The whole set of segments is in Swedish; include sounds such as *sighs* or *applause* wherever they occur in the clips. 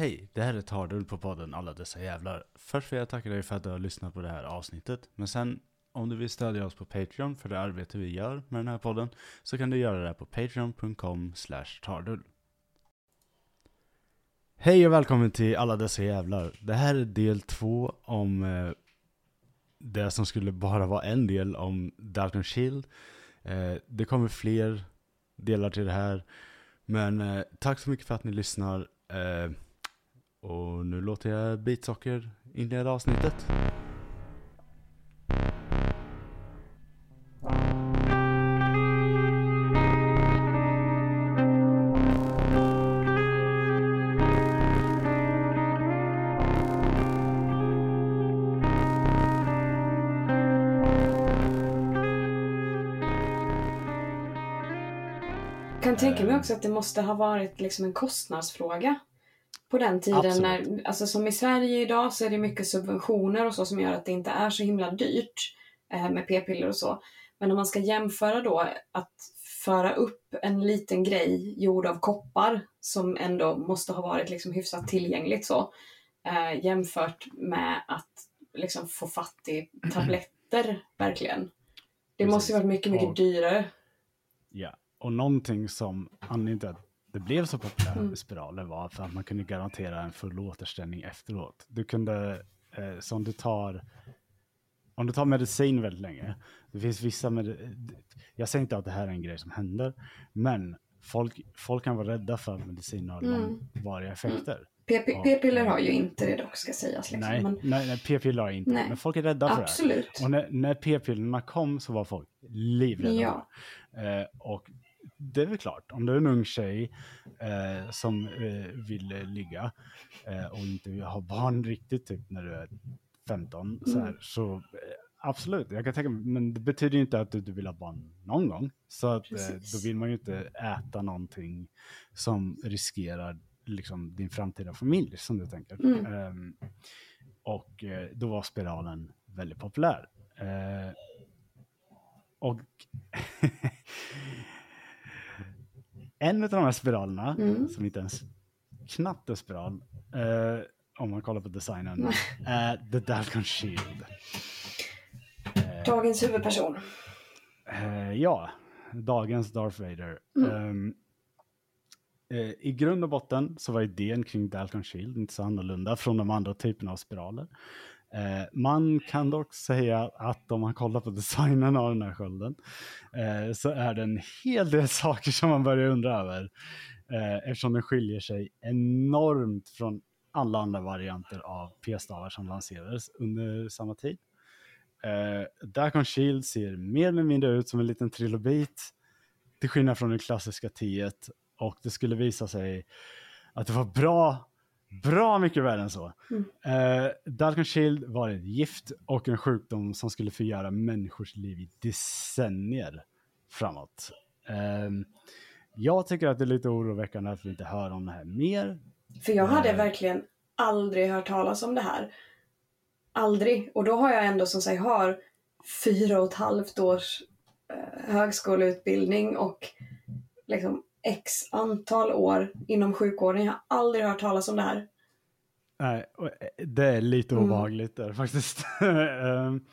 Hej, det här är Tardull på podden Alla dessa jävlar. Först vill jag tacka dig för att du har lyssnat på det här avsnittet. Men sen, om du vill stödja oss på Patreon för det arbete vi gör med den här podden, så kan du göra det på patreon.com slash tardull. Hej och välkommen till Alla dessa jävlar. Det här är del två om eh, det som skulle bara vara en del om Dalton Shield. Eh, det kommer fler delar till det här. Men eh, tack så mycket för att ni lyssnar. Eh, och nu låter jag Beatsocker inleda avsnittet. Jag kan tänka mig också att det måste ha varit liksom en kostnadsfråga. På den tiden Absolut. när, alltså som i Sverige idag så är det mycket subventioner och så som gör att det inte är så himla dyrt eh, med p-piller och så. Men om man ska jämföra då att föra upp en liten grej gjord av koppar som ändå måste ha varit liksom hyfsat tillgängligt så eh, jämfört med att liksom få fatt i *clears throat* tabletter verkligen. Det måste ju varit mycket, mycket Och- dyrare. Ja, och någonting som anledningen till att det blev så populärt Mm. med spiraler var för att man kunde garantera en full återställning efteråt. Du kunde, eh, som du tar, om du tar medicin väldigt länge, det finns vissa med, jag säger inte att det här är en grej som händer, men folk, folk kan vara rädda för att medicin har Mm. långvariga effekter. Ja. P-piller har ju inte det dock ska sägas. Liksom. Nej, Men nej, nej, p-piller har inte, Nej. men folk är rädda för det. absolut. Och när, när p-pillerna kom så var folk livrädda. Ja. Eh, och det är väl klart, om du är en ung tjej eh, som eh, vill eh, ligga eh, och inte vill ha barn riktigt typ när du är 15 så, här, Mm. så eh, absolut, jag kan tänka men det betyder ju inte att du, du vill ha barn någon gång. Så att, eh, då vill man ju inte äta någonting som riskerar liksom, din framtida familj som du tänker. Mm. Ehm, och då var spiralen väldigt populär. Eh, och *laughs* en av de här spiralerna, Mm. som inte ens knappt är spiral, eh, om man kollar på designen, är The Dalcon Shield. Eh, Dagens huvudperson. Eh, ja, dagens Darth Vader. Mm. Ehm, eh, I grund och botten så var idén kring Dalcon Shield inte så annorlunda från de andra typerna av spiraler. Eh, man kan dock säga att om man kollar på designen av den här skölden eh, så är det en hel del *laughs* saker som man börjar undra över. Eh, eftersom den skiljer sig enormt från alla andra varianter av p-stavar som lanserades under samma tid. Eh, Dacon Shield ser mer eller mindre ut som en liten trilobit. Till skillnad från det klassiska T1 Och det skulle visa sig att det var bra, bra mycket värre än så. Mm. Eh, Darkon Shield var ett gift och en sjukdom som skulle förgöra människors liv i decennier framåt. Ehm, jag tycker att det är lite oroväckande att vi inte hör om det här mer. För jag hade Eh. verkligen aldrig hört talas om det här. Aldrig. Och då har jag ändå som sagt har fyra och ett halvt års eh, högskoleutbildning och liksom x antal år inom sjukvården. Jag har aldrig hört talas om det här. Nej, eh, det är lite Mm. obehagligt där faktiskt. *laughs* Ehm,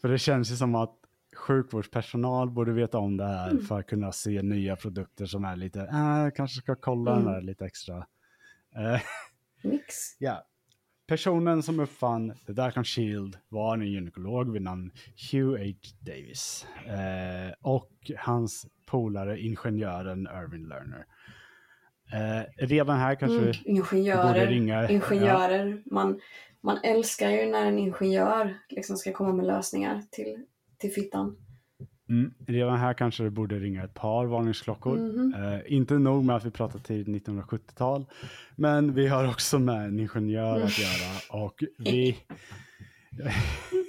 För det känns ju som att sjukvårdspersonal borde veta om det här Mm. för att kunna se nya produkter som är lite, äh, kanske ska kolla Mm. den där lite extra. Eh, *laughs* Nix. Ja. Personen som uppfann The Darkon Shield var en gynekolog vid namn Hugh H. Davis. Eh, och hans polare ingenjören Irvin Lerner. Eh, redan här kanske Mm. vi borde Ingenjörer. ringa. Ingenjörer. Man, man älskar ju när en ingenjör liksom ska komma med lösningar till, till fittan. Ja, mm, redan här kanske det borde ringa ett par varningsklockor. Mhm. Eh, inte nog med att vi pratar tidigt 1970-tal, men vi har också med en ingenjör att göra och *laughs* vi, *laughs*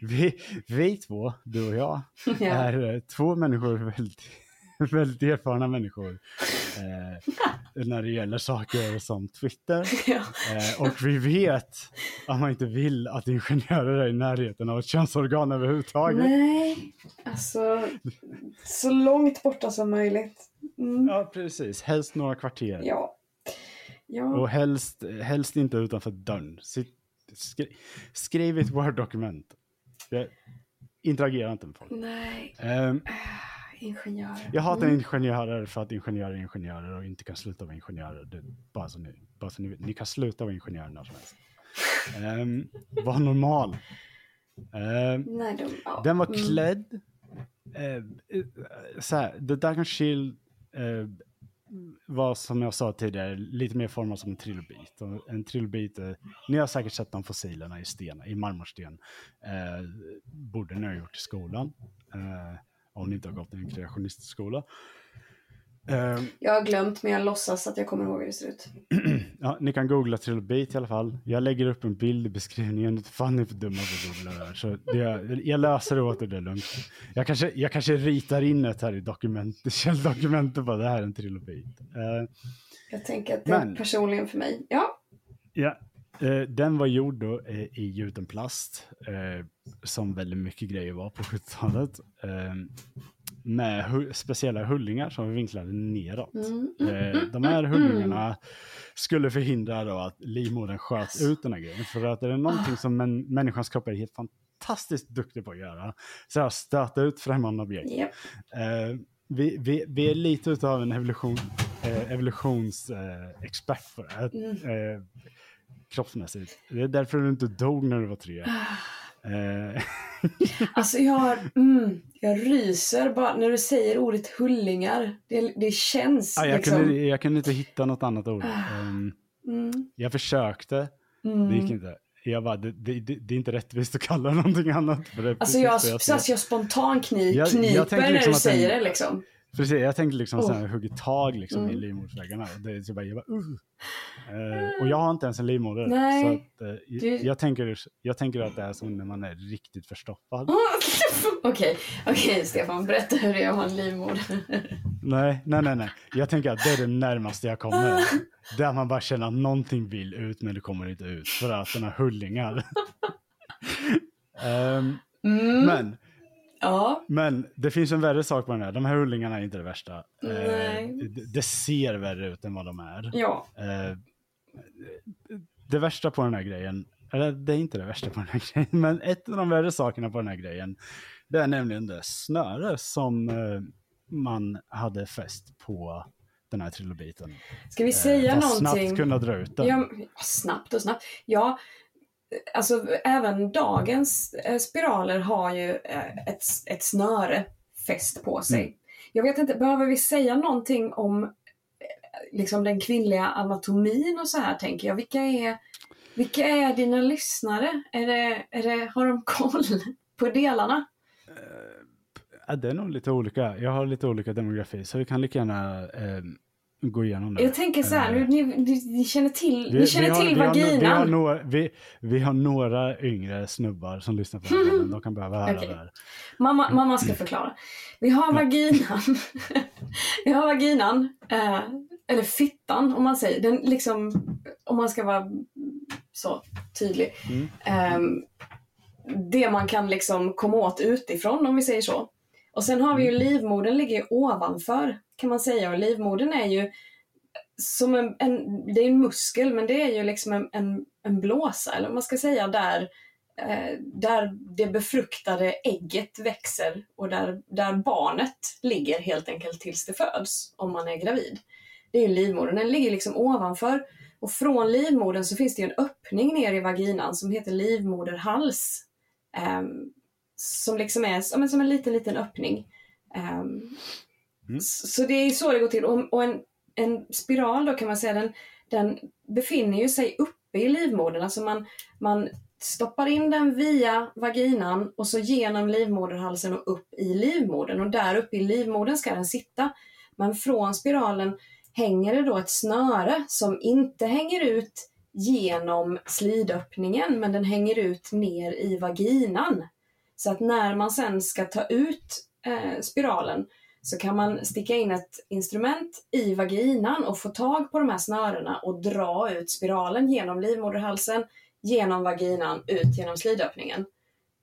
vi, vi två, du och jag, Ja. är eh, två människor, väldigt, *laughs* väldigt erfarna människor eh, när det gäller saker som Twitter. *laughs* ja. Eh, och vi vet att man inte vill att ingenjörer är i närheten av ett könsorgan överhuvudtaget. Nej, alltså så långt borta som möjligt. Mm. Ja, precis. Helst några kvarter. Ja. Ja. Och helst, helst inte utanför dörren. Sitt, skri, skriv ett Word-dokument. Jag interagerar inte med folk. Nej, Ehm, ingenjörer. jag hatar Mm. ingenjörer för att ingenjörer är ingenjörer och inte kan sluta vara ingenjörer. Det, bara så ni, bara så ni. Ni kan sluta vara ingenjörer när som helst. Um, var normal. Ehm, Nej, de, ja. Den var Mm. klädd. Eh, eh, så här, The Dark and Shield eh, var som jag sa tidigare lite mer formad som en trilobit. En trilobit, eh, ni har säkert sett de fossilerna i sten, i marmorsten. Eh, borde ni ha gjort i skolan. Eh, om ni inte har gått i en kreationistskola. Eh, Jag har glömt, men jag låtsas att jag kommer ihåg hur det ser ut. *clears throat* ja, ni kan googla trilobit i alla fall. Jag lägger upp en bild i beskrivningen. Fan ni är för dumma för att googla det här. Så det, jag löser det åt er, det är lugnt. Jag kanske, jag kanske ritar in ett här i dokument, källdokumentet på det här är en trilobit. Eh, Jag tänker att det är Men- personligen för mig. Ja, ja, eh, den var gjord då eh, i gjuten plast. Eh, som väldigt mycket grejer var på 70-talet. Eh, med hu- speciella hullingar som var vinklade neråt. mm. Eh, de här hullingarna skulle förhindra då att livmodern sköt ut den här grejen. För att är det någonting som män, människans kropp är helt fantastiskt duktig på att göra, så är att stöta ut främmande objekt. Japp. Eh, vi, vi, vi är lite utav en evolution, eh, evolutionsexpert eh, expert på det. Mm. Eh, kroppsmässigt. Det är därför du inte dog när du var tre. Eh, *laughs* Alltså jag, har, mm, jag ryser bara när du säger ordet hullingar. Det, det känns ja, jag, liksom. kunde, jag kunde inte hitta något annat ord. Ah. Ehm, Mm, jag försökte, mm. Det gick inte. Jag bara, det, det, det, är inte rättvist att kalla det *laughs* någonting annat. För det Alltså jag, det jag, jag spontan kni, Jag- jag kniper när liksom du säger det liksom. Precis, jag tänkte liksom Oh. så här, hugga tag liksom i Mm. livmodersväggarna. Och det, är så bara, jag bara, uh. Eh, och jag har inte ens en livmoder. Nej. Så att, eh, Du- jag, tänker, jag tänker att det är som när man är riktigt förstoppad. *laughs* Okej, okej Stefan, berätta hur det är att ha en livmoder. Nej, nej, nej, nej. Jag tänker att det är det närmaste jag kommer. Där man bara känner att någonting vill ut men det kommer inte ut. För att den har hullingar. *laughs* Ehm, Mm, men ja, Men det finns en värre sak på den här. De här hullingarna är inte det värsta. Nej. Eh, det, ser värre ut än vad de är. ja. Eh, det värsta på den här grejen, eller det är inte det värsta på den här *laughs* grejen, men ett av de värre sakerna på den här grejen, det är nämligen det snöre som eh, man hade fäst på den här trilobiten. Ska vi Eh, säga att någonting? snabbt kunna dra ut den. Ja, snabbt och snabbt. Ja, alltså även dagens eh, spiraler har ju eh, ett, ett snöre fäst på sig. Mm. Jag vet inte, behöver vi säga någonting om eh, liksom den kvinnliga anatomin och så här tänker jag. Vilka är, vilka är dina lyssnare? Är det, är det, har de koll på delarna? Ja, det är nog lite olika. Jag har lite olika demografi, så vi kan lika gärna eh, gå igenom det. Jag tänker så här, Eh, nu, ni, ni, ni känner till, Vi- ni känner vi har- till vi har, vaginan. vi, har några, vi, vi har några yngre snubbar som lyssnar på den här. De kan behöva höra Okej. det här. Mamma, mamma ska förklara. Vi har vaginan. *laughs* vi har vaginan, eh, eller fittan om man säger. Den liksom, om man ska vara så tydlig. Mm. Ehm, det man kan liksom komma åt utifrån om vi säger så. Och sen har vi ju livmodern ligger ju ovanför kan man säga och livmodern är ju som en, en det är en muskel men det är ju liksom en, en, en blåsa eller vad man ska säga där eh, där det befruktade ägget växer och där, där barnet ligger helt enkelt tills det föds om man är gravid. Det är ju livmodern, den ligger liksom ovanför och från livmodern så finns det ju en öppning ner i vaginan som heter livmoderhals. Eh, som liksom är som en liten, liten öppning. Ehm, Mm. Så det är så det går till. Och, och en, en spiral då kan man säga, den, den befinner ju sig uppe i livmodern. Alltså man, man stoppar in den via vaginan och så genom livmoderhalsen och upp i livmodern. Och där uppe i livmodern ska den sitta. Men från spiralen hänger det då ett snöre som inte hänger ut genom slidöppningen men den hänger ut ner i vaginan. Så att när man sen ska ta ut eh, spiralen så kan man sticka in ett instrument i vaginan och få tag på de här snörena och dra ut spiralen genom livmoderhalsen, genom vaginan, ut genom slidöppningen.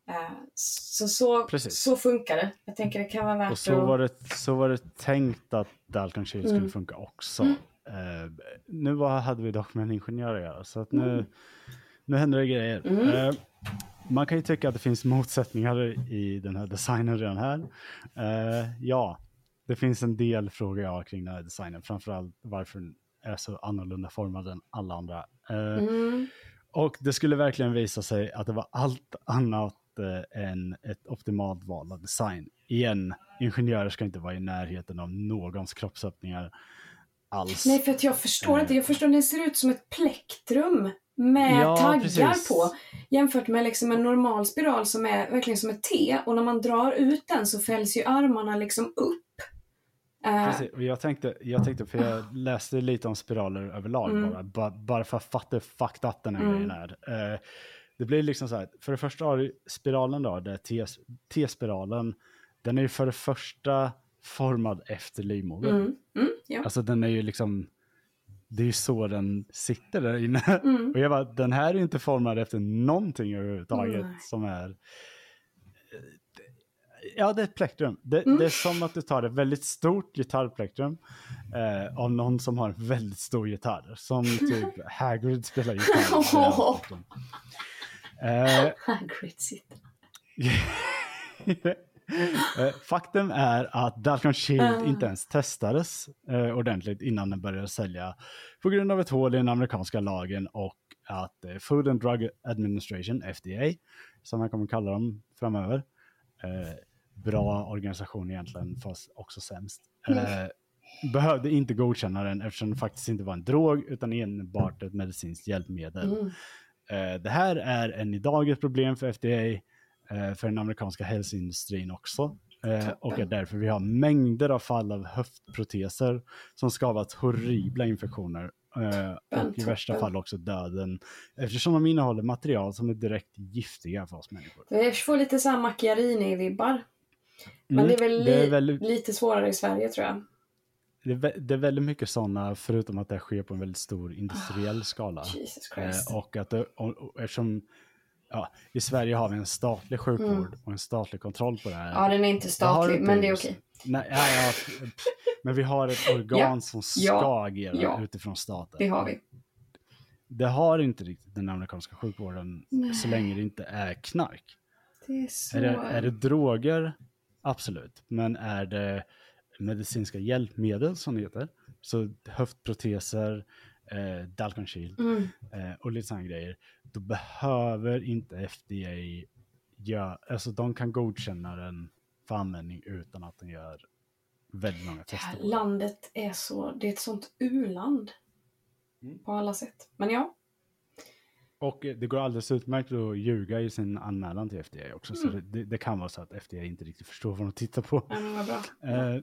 Eh, Så, så, Precis. så funkar det. Jag tänker det kan vara värt Och så att... var, det, så var det tänkt att Dalton Shield skulle Mm. funka också. Mm. Eh, nu var, hade vi dock med en ingenjör att göra, så att nu, Mm. nu händer det grejer. Eh, man kan ju tycka att det finns motsättningar i den här designen redan här. Eh, ja, det finns en del frågor jag har kring den här designen, framförallt varför den är så annorlunda formad än alla andra. Eh, Mm. och det skulle verkligen visa sig att det var allt annat eh, än ett optimalt val av design. Igen, ingenjörer ska inte vara i närheten av någons kroppsöppningar alls. Nej, för att jag förstår Eh. inte. Jag förstår, den ser ut som ett plektrum med Ja, taggar precis. på. Jämfört med liksom en normal spiral som är verkligen som ett T. Och när man drar ut den så fälls ju armarna liksom upp. Eh, Precis, och jag tänkte, jag tänkte, för jag läste lite om spiraler överlag Mm. bara, ba, bara för att fatta hur fucked up den här Mm. grejen är. Eh, det blir liksom så här, för det första har du spiralen då, det T-spiralen, den är ju för det första formad efter livmodern. mm, mm, ja. Alltså den är ju liksom, det är ju så den sitter där inne. Mm. *laughs* Och jag bara, den här är inte formad efter någonting överhuvudtaget som är... Ja, det är ett plektrum. Det, Mm. det är som att du tar ett väldigt stort gitarrplektrum eh, av någon som har en väldigt stor gitarr. Som typ *laughs* Hagrid spelar gitarr. Åh. eh, *laughs* Hagrid sitter. *laughs* Eh, Faktum är att Dalcon Shield Ah. inte ens testades eh, ordentligt innan den började sälja på grund av ett hål i den amerikanska lagen och att eh, Food and Drug Administration, FDA, som man kommer kalla dem framöver, eh, bra organisation egentligen, fast också sämst, eh, behövde inte godkänna den eftersom det faktiskt inte var en drog utan enbart ett medicinskt hjälpmedel. Mm. Eh, det här är än idag ett problem för FDA, eh, för den amerikanska hälsoindustrin också. Eh, och är därför vi har mängder av fall av höftproteser som skapat horribla infektioner. Eh, och i värsta fall också döden. Eftersom de innehåller material som är direkt giftiga för oss människor. Jag får lite såhär Macchiarini-vibbar. Men Mm, det är väl, det är li- väldigt- lite svårare i Sverige tror jag. Det är, det är väldigt mycket sådana, förutom att det sker på en väldigt stor industriell skala. Jesus Christ. Eh, och att det, och, och, eftersom ja, i Sverige har vi en statlig sjukvård Mm. och en statlig kontroll på det här. ja, den är inte statlig, men det är okej. Nej, ja, ja, men vi har ett *laughs* organ Ja, som ska agera utifrån staten. Det har vi. Det har inte riktigt den amerikanska sjukvården så länge det inte är knark. Det är så... Är det, är det droger? Absolut. Men är det medicinska hjälpmedel som det heter, så höftproteser, eh, Dalcon Shield Mm. eh, och lite sådana grejer, då behöver inte FDA göra, alltså de kan godkänna den för användning utan att den gör väldigt många Det tester. här på den. landet är så... Det är ett sånt u-land. Mm. På alla sätt. Men ja. Och det går alldeles utmärkt att ljuga i sin anmälan till FDA också, så Mm. det, det, det kan vara så att FDA inte riktigt förstår vad de tittar på. vad bra. Eh,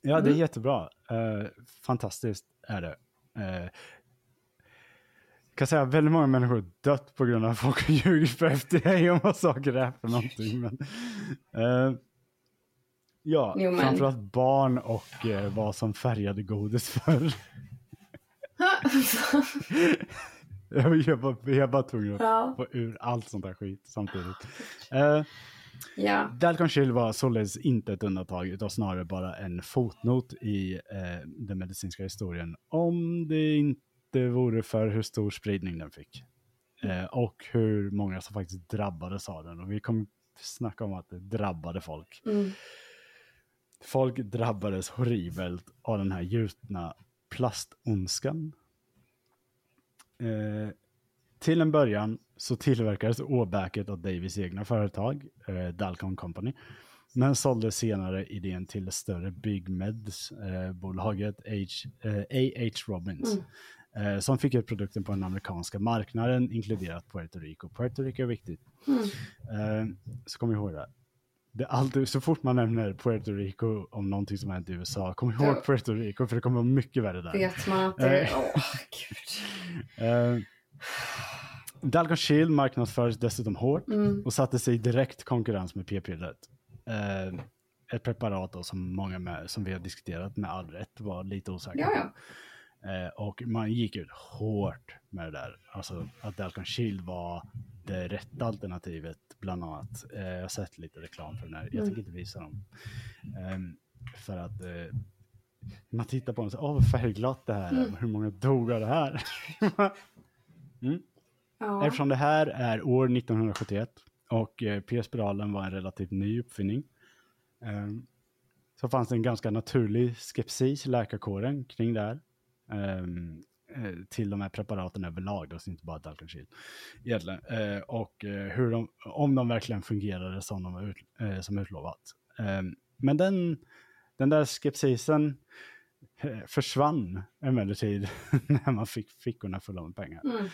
ja, det är Mm. jättebra. Eh, fantastiskt är det. Eh, kan säga att väldigt många människor har dött på grund av att folk har ljugit för FDA om vad saker är för någonting. Men, eh, ja, Jo, men- framförallt barn och eh, vad som färgade godis för. *laughs* jag, bara, jag bara tvungen att ja. få ur allt sånt där skit samtidigt. Eh, ja. Dalcon Shield var således inte ett undantag utan snarare bara en fotnot i eh, den medicinska historien om det inte vore för hur stor spridning den fick. Eh, och hur många som faktiskt drabbades av den. Och vi kommer snacka om att det drabbade folk. Mm. Folk drabbades horribelt av den här gjutna plastondskan. Eh, till en början så tillverkades åbäket av Davies egna företag, eh, Dalcon Company. Men sålde senare idén till det större Big Meds, eh, bolaget H, eh, A.H. Robbins. Eh, som fick ut produkten på den amerikanska marknaden, inkluderat Puerto Rico. Puerto Rico är viktigt. Mm. Så kom ihåg det. Det alltid, så fort man nämner Puerto Rico om någonting som hänt i USA, kom ihåg Då- Puerto Rico för det kommer vara mycket värre där. Vet man att det... Eh. Åh, gud. *laughs* Eh, Dalcon Shield marknadsfördes dessutom hårt Mm. och satte sig i direkt konkurrens med p-pillret. Eh, ett preparat då som många med, som vi har diskuterat med all rätt var lite osäkra Ja, ja. Och man gick ut hårt med det där. Alltså att Dalcon Shield var det rätta alternativet bland annat. Eh, jag har sett lite reklam för den här. Jag Mm. tänker inte visa dem. Ehm, för att eh, man tittar på den och säger, åh vad färgglatt det här är, Mm. hur många dog av det här? *laughs* mm. Ja. Eftersom det här är år 1971 och eh, p-spiralen var en relativt ny uppfinning ehm, så fanns det en ganska naturlig skepsis i läkarkåren kring det här. eh, till de här preparaten överlag, då, så inte bara Dalconchil. Egentligen. Eh, och eh, hur de, om de verkligen fungerade som de var ut, eh, som utlovat. Men den, den där skepsisen eh, försvann emellertid *laughs* när man fick fickorna fulla med pengar. Mm.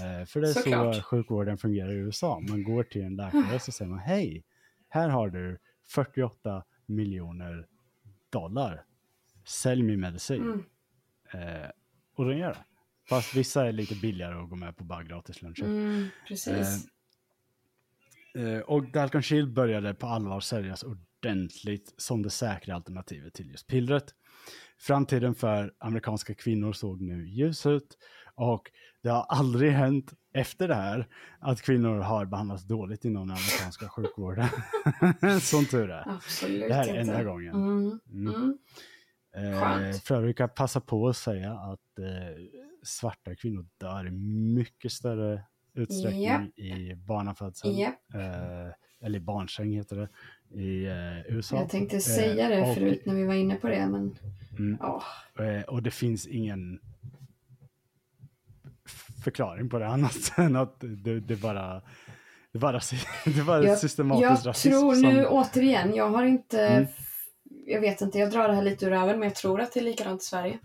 Eh, för det är Såklart. så sjukvården fungerar i USA. Man går till en läkare och så säger man hej, här har du 48 miljoner dollar. Sälj min medicin. Mm. Eh, och den gör det. Fast vissa är lite billigare och går med på bara gratis luncher. Mm, precis. Eh, och Dalcon Shield började på allvar säljas ordentligt som det säkra alternativet till just pillret. Framtiden för amerikanska kvinnor såg nu ljus ut och det har aldrig hänt efter det här att kvinnor har behandlats dåligt inom den amerikanska sjukvården. *laughs* Som tur är. Absolut Det här är inte. enda gången. Mm. Mm. Eh, för övrigt kan jag passa på att säga att eh, svarta kvinnor dör i mycket större utsträckning Japp. i barnafödsel. Japp. Eh, eller i barnsäng heter det i eh, USA. Jag tänkte säga det och- förut när vi var inne på det, men Mm, eh, och det finns ingen förklaring på det annat *laughs* än att det, det bara det bara, *laughs* det bara Jag, systematisk jag rasism. tror som- nu återigen, jag har inte, Mm. Jag vet inte, jag drar det här lite ur röven, men jag tror att det är likadant i Sverige.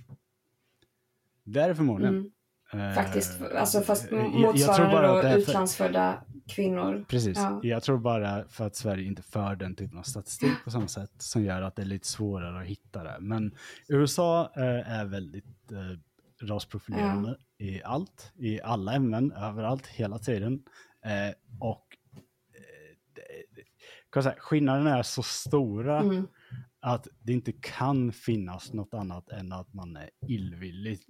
Det är det förmodligen. Mm. Eh, Faktiskt, alltså fast motsvarande då utlandsfödda kvinnor. Precis. Ja. Jag tror bara för att Sverige inte för den typen av statistik på samma sätt som gör att det är lite svårare att hitta det. Men USA eh, är väldigt eh, rasprofilerande i allt, i alla ämnen, överallt, hela tiden. Och eh, skillnaden är så stora Mm. Att det inte kan finnas något annat än att man är illvilligt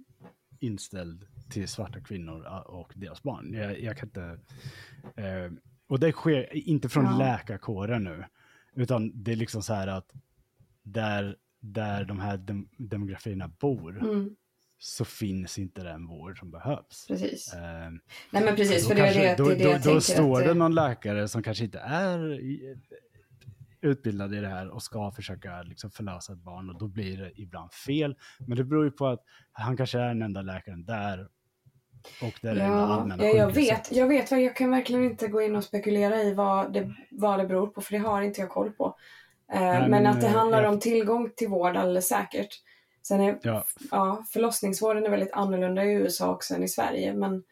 inställd till svarta kvinnor eh, och deras barn. Jag, jag kan inte... Eh, och det sker inte från Ja. läkarkåren nu, utan det är liksom så här att där, där de här dem, demografierna bor Mm. så finns inte den vård som behövs. Precis. Eh, Nej men precis, då för det är det, då, det, är det då, jag då står att, det eh, någon läkare som kanske inte är i- utbildad i det här och ska försöka liksom förlösa ett barn och då blir det ibland fel. Men det beror ju på att han kanske är den enda läkaren där och det är det enda Ja, allmänna ja, jag vet. Jag vet jag kan verkligen inte gå in och spekulera i vad det, vad det beror på, för det har inte jag koll på. Eh, men, men, att det eh, handlar jag- om tillgång till vård alldeles säkert. Sen är Ja, ja, förlossningsvården är väldigt annorlunda i USA också än i Sverige, men...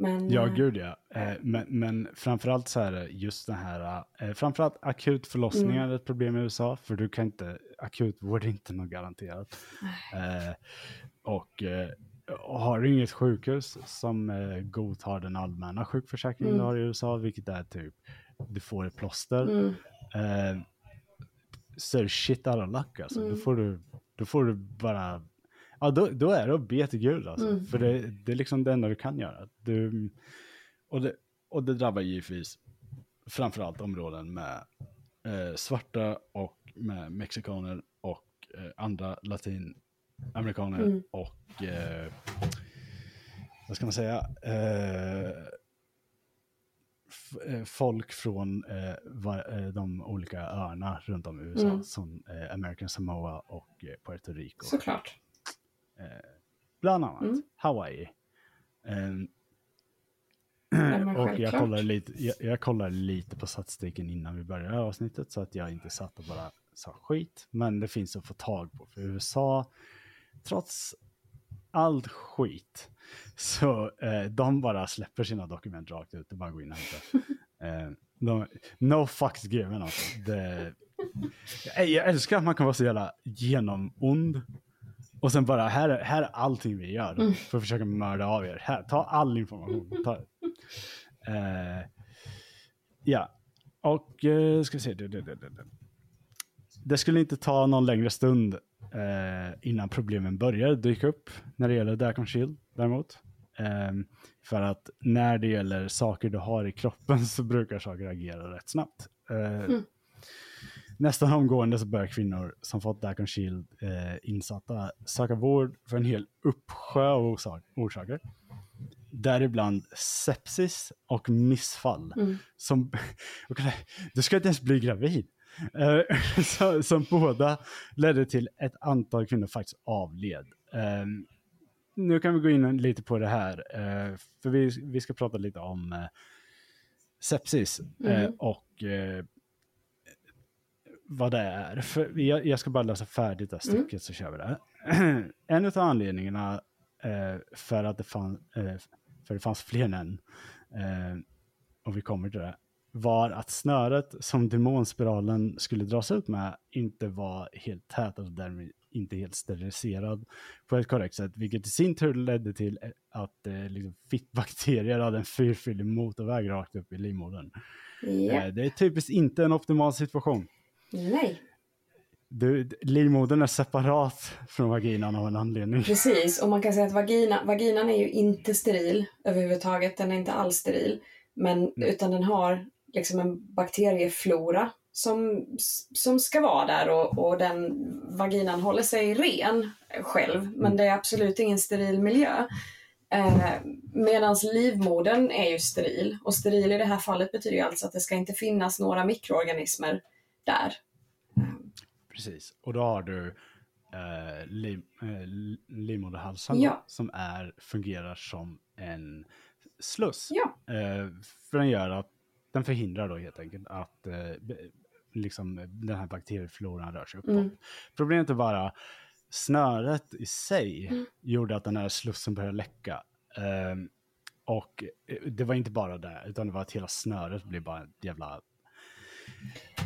men ja eh, gud ja. Eh, Men, men framförallt så är det just det här, eh, framförallt akut förlossning Mm. är ett problem i USA, för du kan inte, akutvård är inte något garanterat. Eh, och, och har du inget sjukhus som godtar den allmänna sjukförsäkringen Mm. du har i USA, vilket är typ, du får ett plåster, Mm, eh, så shit out of luck alltså. Mm. Då, får du, då får du bara, ja då, då är det att be till Gud alltså. Mm. För det, det är liksom det enda du kan göra. Du, och, det, och det drabbar givetvis framförallt områden med eh, svarta och med mexikaner och eh, andra latinamerikaner Mm. och eh, vad ska man säga? Eh, eh, folk från eh, va, eh, de olika öarna runt om i USA, Mm. som eh, American Samoa och eh, Puerto Rico. såklart. Eh, bland annat Mm. Hawaii. Men och jag kollade, lite, jag, jag kollade lite på statistiken innan vi började avsnittet så att jag inte satt och bara sa skit. Men det finns att få tag på för USA, trots allt skit, *laughs* så eh, de bara släpper sina dokument rakt ut. Det bara att gå in och hämta. *laughs* eh, de, no fucks given alltså. Det, jag, jag älskar att man kan vara så jävla genomond. Och sen bara, här, är- här är allting vi gör Mm. för att försöka mörda av er. Här, ta all information. Ta, eh, ja, och eh, ska vi se. Det, skulle inte ta någon längre stund eh, innan problemen börjar dyka upp när det gäller Dacon Shield däremot. Ehm, för att när det gäller saker du har i kroppen så brukar saker agera rätt snabbt. Eh, Mm. Nästan omgående så börjar kvinnor som fått Dac Shield eh, insatta söka vård för en hel uppsjö av orsak orsaker. Däribland sepsis och missfall. Mm. Som, *laughs* du ska inte ens bli gravid. Eh, *laughs* så, som båda ledde till ett antal kvinnor faktiskt avled. Eh, nu kan vi gå in lite på det här, eh, för vi, vi ska prata lite om eh, sepsis eh, Mm. och vad det är. För jag, jag ska bara läsa färdigt det Mm. stycket så kör vi det. *clears throat* en av anledningarna eh, för att det, fann, eh, för det fanns fler än eh, och vi kommer till det, var att snöret som demonspiralen skulle dras ut med inte var helt tät och därmed inte helt steriliserad på ett korrekt sätt, vilket i sin tur ledde till att eh, liksom, fittbakterier hade en fyrfilig motorväg rakt upp i livmodern. Ja. Eh, det är typiskt inte en optimal situation. Nej, Du, livmodern är separat från vaginan av en anledning. precis. Och man kan säga att vagina, vaginan är ju inte steril överhuvudtaget. Den är inte alls steril. Men, utan den har liksom en bakterieflora som, som ska vara där och, och den vaginan håller sig ren själv. Men det är absolut ingen steril miljö. Eh, Medan livmodern är ju steril. Och steril i det här fallet betyder ju alltså att det ska inte finnas några mikroorganismer där. Precis, och då har du eh, liv, eh, livmoderhalsen Ja. som är, fungerar som en sluss. Ja. Eh, för den gör att den förhindrar då helt enkelt att eh, liksom, den här bakteriefloran rör sig uppåt. Mm. Problemet är bara snöret i sig Mm. gjorde att den här slussen började läcka. Eh, och eh, det var inte bara det, utan det var att hela snöret blev bara ett jävla...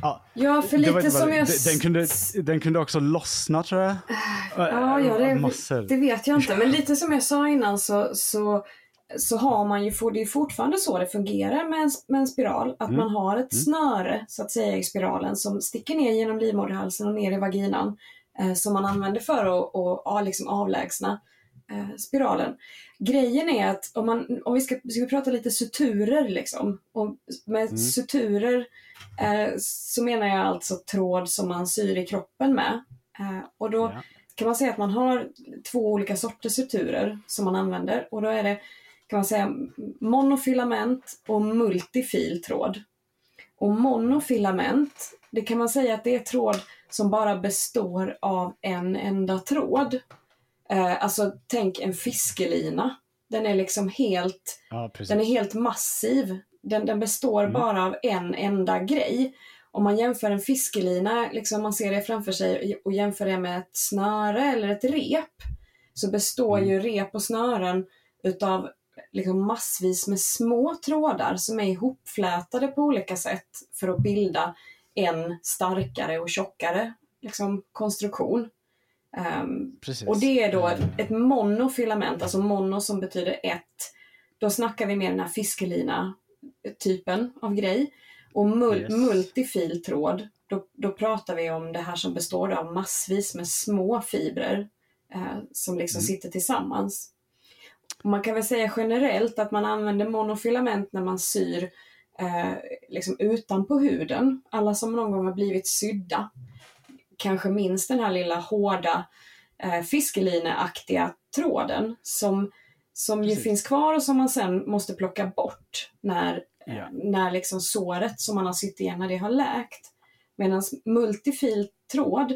Ja, Ja, för lite som jag... den, kunde, den kunde också lossna tror jag. Ja, ja det, Massor. det vet jag inte. Men lite som jag sa innan så, så, så har man ju, det är fortfarande så det fungerar med en, med en spiral. Att Mm. man har ett snöre så att säga i spiralen som sticker ner genom livmoderhalsen och ner i vaginan. Eh, som man använder för att, att, att liksom avlägsna eh, spiralen. Grejen är att om, man, om vi ska, ska vi prata lite suturer liksom. Och med Mm. suturer eh, så menar jag alltså tråd som man syr i kroppen med. Eh, och då Ja. kan man säga att man har två olika sorters suturer som man använder och då är det kan man säga monofilament och multifiltråd. Och monofilament, det kan man säga att det är tråd som bara består av en enda tråd. Eh, alltså tänk en fiskelina. Den är liksom helt Ja, den är helt massiv. Den, den består Mm. bara av en enda grej. Om man jämför en fiskelina, liksom man ser det framför sig och jämför det med ett snöre eller ett rep, så består Mm. ju rep och snören utav liksom massvis med små trådar som är ihopflätade på olika sätt för att bilda en starkare och tjockare liksom, konstruktion. Precis. och det är då ett monofilament, alltså mono som betyder ett. Då snackar vi mer den här fiskelina-typen av grej. Och mul- Yes. multifiltråd, då, då pratar vi om det här som består av massvis med små fibrer eh, som liksom Mm. sitter tillsammans. Och man kan väl säga generellt att man använder monofilament när man syr eh, liksom utanpå huden. Alla som någon gång har blivit sydda kanske minns den här lilla hårda eh, fiskelineaktiga tråden som, som ju finns kvar och som man sen måste plocka bort när, Ja. när liksom såret som man har sytt igen, när det har läkt. Medan multifil tråd,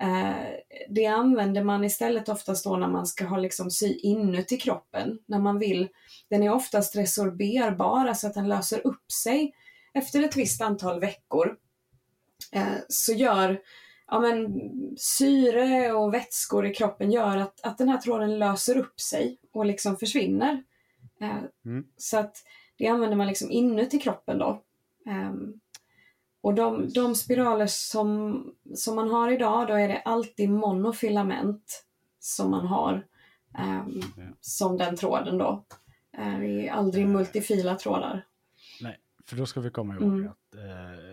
eh, det använder man istället oftast då när man ska ha liksom sy inuti kroppen. När man vill, den är oftast resorberbar, så att den löser upp sig efter ett visst antal veckor. Eh, så gör ja, men, syre och vätskor i kroppen gör att, att den här tråden löser upp sig och liksom försvinner. Eh, Mm. Så att det använder man liksom inuti kroppen då. Ehm, och de, de spiraler som, som man har idag, då är det alltid monofilament som man har ehm, Ja. som den tråden då. Eh, Det är aldrig Eh. multifila trådar. Nej, för då ska vi komma ihåg Mm. att eh,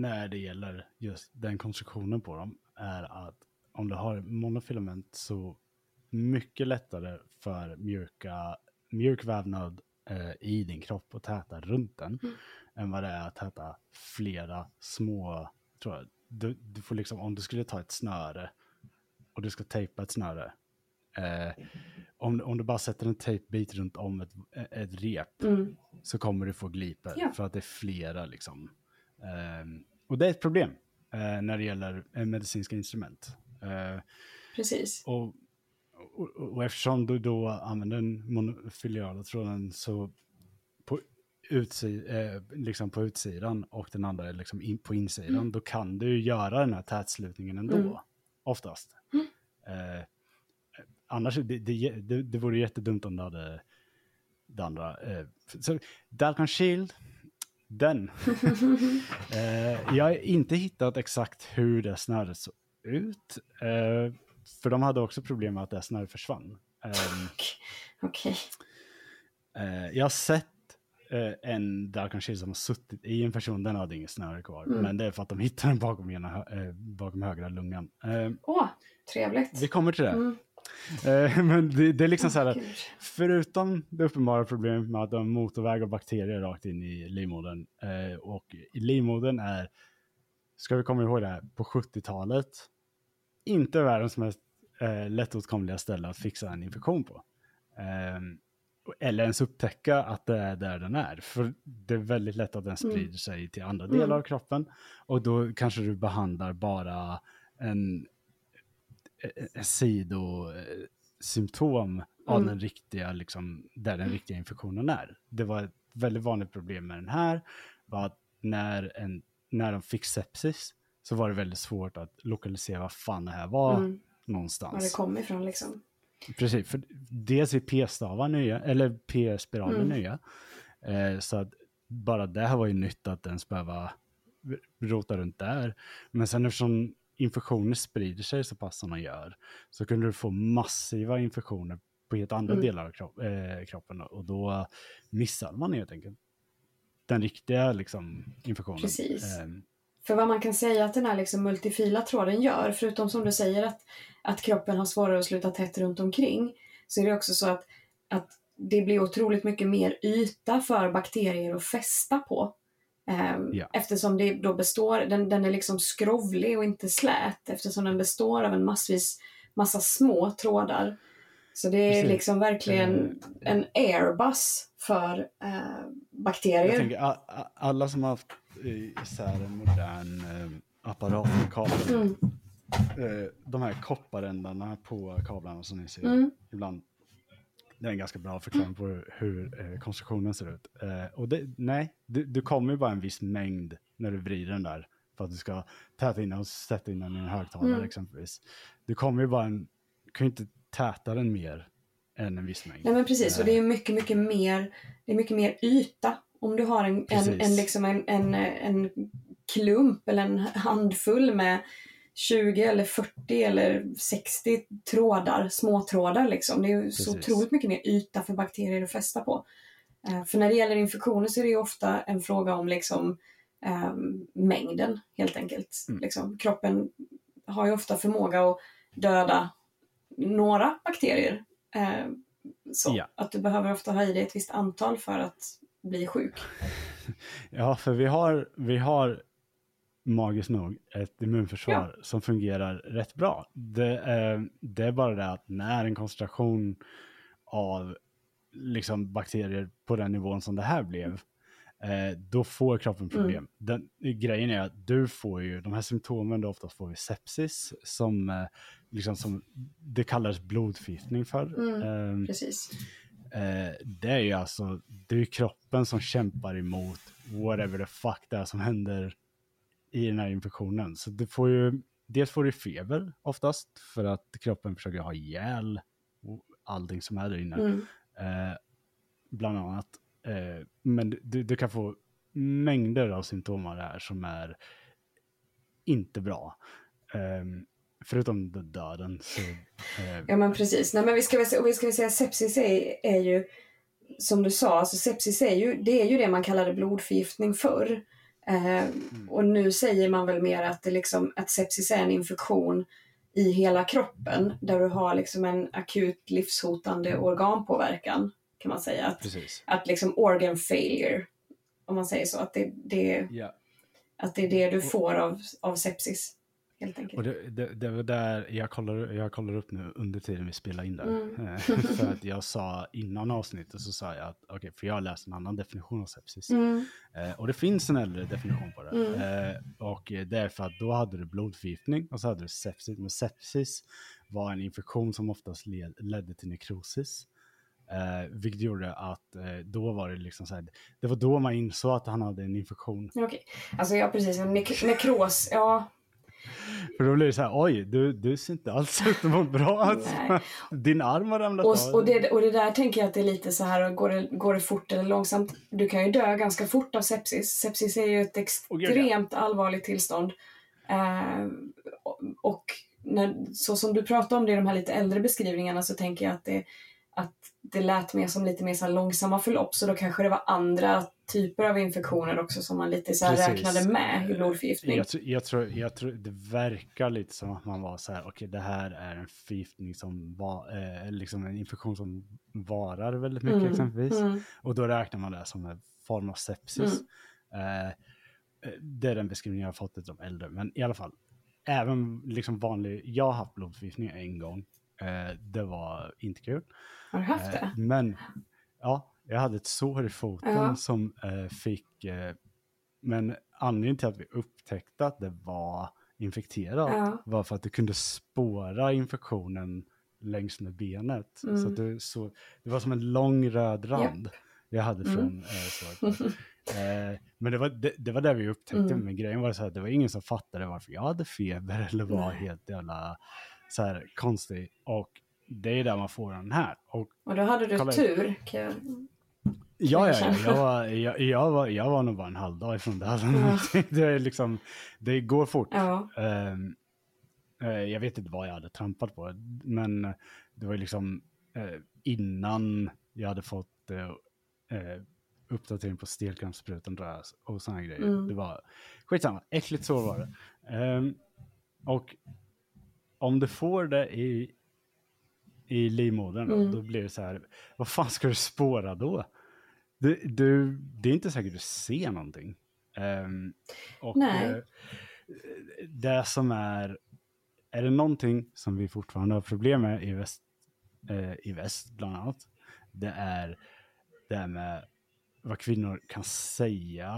när det gäller just den konstruktionen på dem är att om du har monofilament så mycket lättare för mjuka, mjuk vävnad eh, i din kropp att täta runt den Mm. än vad det är att täta flera små trådar. du, du får liksom, om du skulle ta ett snöre och du ska tejpa ett snöre. Eh, om, om du bara sätter en tejpbit runt om ett, ett rep Mm. så kommer du få gliper Ja. för att det är flera liksom. Ehm, och det är ett problem eh, när det gäller eh, medicinska instrument. Eh, Precis. och, och, och eftersom du då använder den monofiliala tråden så på, utsi, eh, liksom på utsidan och den andra är liksom in, på insidan, Mm. då kan du göra den här tätslutningen ändå, Mm. oftast. Mm. Eh, annars, det, det, det, det vore jättedumt om du hade det andra. Eh, så Dalcon Shield, den. *laughs* eh, jag har inte hittat exakt hur det snöret såg ut. Eh, för de hade också problem med att det snöret försvann. Ehm, Okej. eh, jag har sett eh, en Shield som har suttit i en person, den hade inget snöre kvar. Mm. Men det är för att de hittade den bakom, ena, eh, bakom högra lungan. Eh, Åh, trevligt. vi kommer till det. Mm. Eh, men det, det är liksom så här. Förutom det uppenbara problemet med att de motorvägar bakterier rakt in i livmodern. Eh, och livmodern är, ska vi komma ihåg det här, på 70-talet, inte världens mest eh, lättåtkomliga ställe att fixa en infektion på. Eh, eller ens upptäcka att det är där den är. För det är väldigt lätt att den Mm. sprider sig till andra Mm. delar av kroppen. Och då kanske du behandlar bara en sidosymptom av Mm. den riktiga, liksom, där den riktiga infektionen är. Det var ett väldigt vanligt problem med den här, var att när, en, när de fick sepsis så var det väldigt svårt att lokalisera vad fan det här var Mm. Var det någonstans. kom ifrån liksom. Precis, för dels är p-stavar nya, eller p-spiraler Mm. nya. Eh, så att bara det här var ju nytt att ens behöva rota runt där. Men sen eftersom infektioner sprider sig så pass som de gör så kunde du få massiva infektioner på helt andra Mm. delar av kropp, eh, kroppen och då missade man helt enkelt den riktiga liksom, infektionen. Precis. Eh, För vad man kan säga att den här liksom multifila tråden gör, förutom som du säger att, att kroppen har svårare att sluta tätt runt omkring, så är det också så att, att det blir otroligt mycket mer yta för bakterier att fästa på. Ehm, Ja. Eftersom det då består, den, den är liksom skrovlig och inte slät eftersom den består av en massvis, massa små trådar. Så det är Precis. liksom verkligen Eh, en airbus för eh, bakterier. tänker, a- a- alla som har haft eh, isär en modern eh, apparat med kablar, Mm, eh, de här kopparändarna på kablarna som ni ser mm, ibland, det är en ganska bra förklaring på hur, hur eh, konstruktionen ser ut. Eh, och det, nej, du, du kommer ju bara en viss mängd när du vrider den där för att du ska täta in den och sätta in den i en högtalare Mm. exempelvis. Du kommer ju bara en, du kan ju inte täta den mer än en viss mängd. Nej men precis, och det är ju mycket, mycket mer, det är mycket mer yta. Om du har en, en, en, liksom en, en, en klump eller en handfull med 20 eller 40 eller 60 trådar, småtrådar liksom. Det är ju så Precis. otroligt mycket mer yta för bakterier att fästa på. Eh, För när det gäller infektioner så är det ju ofta en fråga om liksom eh, mängden helt enkelt. Mm. Liksom, kroppen har ju ofta förmåga att döda några bakterier. Eh, så Ja. att du behöver ofta ha i dig ett visst antal för att bli sjuk. *laughs* Ja, för vi har, vi har magiskt nog ett immunförsvar som fungerar rätt bra. Det är, det är bara det att när en koncentration av liksom bakterier på den nivån som det här blev, eh, då får kroppen problem. Den, grejen är att du får ju, de här symptomen du oftast får vid sepsis, som, eh, liksom som det kallas blodförgiftning för. Mm. Ehm, Precis. Eh, det är ju alltså, det är kroppen som kämpar emot whatever the fuck det är som händer i den här infektionen. Så du får ju, dels får du feber oftast för att kroppen försöker ha ihjäl allting som är där inne. Mm. Eh, bland annat. Eh, men du, du kan få mängder av symptom av det här som är inte bra. Eh, förutom döden så... Eh, Ja men precis. Nej, men vi ska väl, och vi ska väl säga sepsis är, är ju som du sa, alltså sepsis är ju det, är ju det man kallade blodförgiftning förr. Eh, Och nu säger man väl mer att, det liksom, att sepsis är en infektion i hela kroppen där du har liksom en akut livshotande organpåverkan kan man säga. Att, precis. att liksom organ failure, om man säger så. Att det, det, Ja. Att det är det du får av, av sepsis. Helt enkelt. Och det, det, det var där jag kollar, jag kollar upp nu under tiden vi spelar in det. Mm. Eh, *laughs* för att jag sa innan avsnittet så sa jag att, okej, för jag har läst en annan definition av sepsis. Mm, Eh, och det finns en äldre definition på det. Mm. Eh, och det är för att då hade du blodförgiftning och så hade du sepsis. Men sepsis var en infektion som oftast led, ledde till nekrosis. Eh, vilket gjorde att eh, då var det liksom så här, det var då man insåg att han hade en infektion. Okej. Alltså ja, precis. En nek- nekros, ja. För då blir det så här, oj, du, du ser inte alls *laughs* ut att må bra. Alltså. Din arm har ramlat Och, av. och, det, och det där tänker jag att det är lite så här, går det, går det fort eller långsamt? Du kan ju dö ganska fort av sepsis. Sepsis är ju ett extremt allvarligt tillstånd. Eh, och- när, så som du pratar om det i de här lite äldre beskrivningarna så tänker jag att det, att det lät mer som lite mer så långsamma förlopp. Så då kanske det var andra typer av infektioner också som man lite så här Precis. räknade med i blodförgiftning. Jag, tror- jag, tror, jag tror det verkar lite som att man var så här, okej det här är en förgiftning som var, eh, liksom en infektion som varar väldigt mycket Mm, exempelvis. Mm, Och då räknar man det som en form av sepsis. Eh, det är den beskrivningen jag har fått av de äldre. Men i alla fall, även liksom vanlig, jag har haft blodförgiftning en gång. Eh, det var inte kul. har du haft Eh, det? Men ja, jag hade ett sår i foten Ja. som eh, fick, eh, men anledningen till att vi upptäckte att det var infekterat Ja. var för att det kunde spåra infektionen längs med benet. Mm. Så det, så, det var som en lång röd rand jag hade Mm. från eh, såret. *laughs* eh, men det var, det, det var där vi upptäckte, Mm. men grejen var så här, det var ingen som fattade varför jag hade feber eller var Nej. helt jävla så här konstig. Och det är där man får den här. Och Och då hade du tur. Kan jag... Ja, ja, ja. Jag, var, jag, jag, var, jag var nog bara en halv dag ifrån *laughs* det. Ja. det, är liksom, det går fort. Ja. Ehm, eh, jag vet inte vad jag hade trampat på, men det var liksom eh, innan jag hade fått eh, uppdatering på stelkrampssprutan och sådana grejer. Mm. Det var skitsamma, äckligt så var det. Ehm, och om du får det i, i livmodern, Mm. då blir det så här, vad fan ska du spåra då? Du, du, det är inte säkert du ser någonting. Ehm, och Nej. eh, det som är, är det någonting som vi fortfarande har problem med i väst, eh, i väst bland annat, det är det här med vad kvinnor kan säga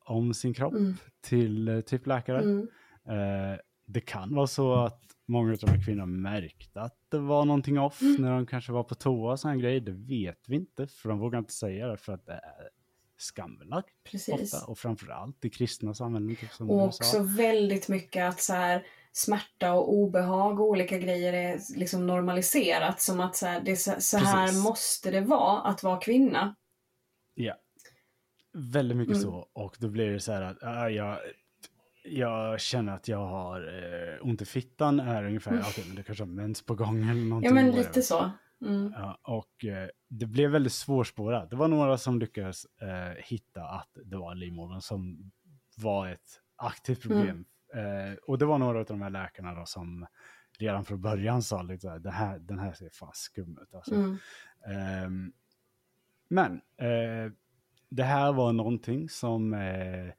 om sin kropp Mm. till eh, typ läkare. Mm. Eh, det kan vara så att många av de här kvinnorna märkte att det var någonting off Mm. när de kanske var på toa och sån grejer. Det vet vi inte, för de vågar inte säga det för att det är skambelagt Precis. ofta. Och framförallt i kristna samhällen, typ som Och också väldigt mycket att så här, smärta och obehag och olika grejer är liksom normaliserat. Som att så här, det så, så här måste det vara att vara kvinna. Ja, väldigt mycket Mm. så. Och då blir det så här att äh, jag, jag känner att jag har eh, ont i fittan, är ungefär, Mm. okej, men det kanske har mens på gång eller någonting. Ja men lite så. Mm. Ja, och eh, det blev väldigt svårspårat. Det var några som lyckades eh, hitta att det var livmodern som var ett aktivt Mm. problem. Eh, och det var några av de här läkarna då som redan från början sa lite så här, det här, den här ser fan skum ut. Alltså. Mm. Ehm, men eh, det här var någonting som eh,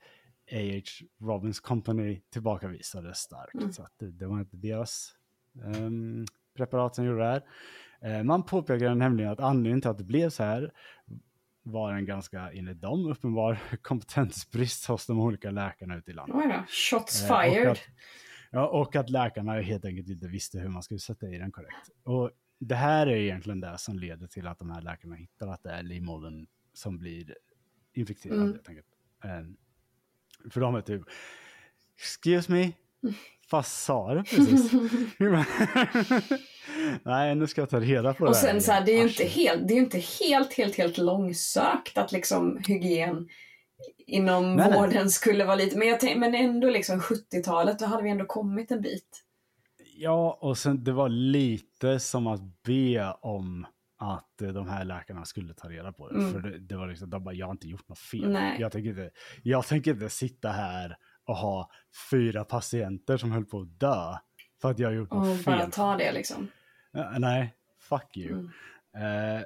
A.H. Robbins Company tillbakavisade starkt. Mm. Så det, det var inte deras ehm, preparat som gjorde det här. Eh, man påpekade nämligen att anledningen till att det blev så här var en ganska, enligt dem, uppenbar *laughs* kompetensbrist hos de olika läkarna ute i landet. Oj då. Shots Eh, och fired. att- Ja, och att läkarna helt enkelt inte visste hur man skulle sätta i den korrekt. Och det här är egentligen det som leder till att de här läkarna hittar att det är livmodern som blir infekterad. Mm. Helt enkelt. Ehm, för de är typ, excuse me, fast sa du *laughs* precis? *laughs* Nej, nu ska jag ta reda på Och det här sen så här, det är ju inte helt, det är inte helt, helt, helt långsökt att liksom hygien inom Nej, nej. vården skulle vara lite, men, jag tänk, men ändå liksom 70-talet, då hade vi ändå kommit en bit. Ja, och sen det var lite som att be om att eh, de här läkarna skulle ta reda på det. Mm. För det, det var liksom, de bara, jag har inte gjort något fel. Nej. Jag tänker, inte, jag tänker inte sitta här och ha fyra patienter som höll på att dö för att jag har gjort Och något bara fel. ta det liksom. Nej, fuck you. Mm. Eh,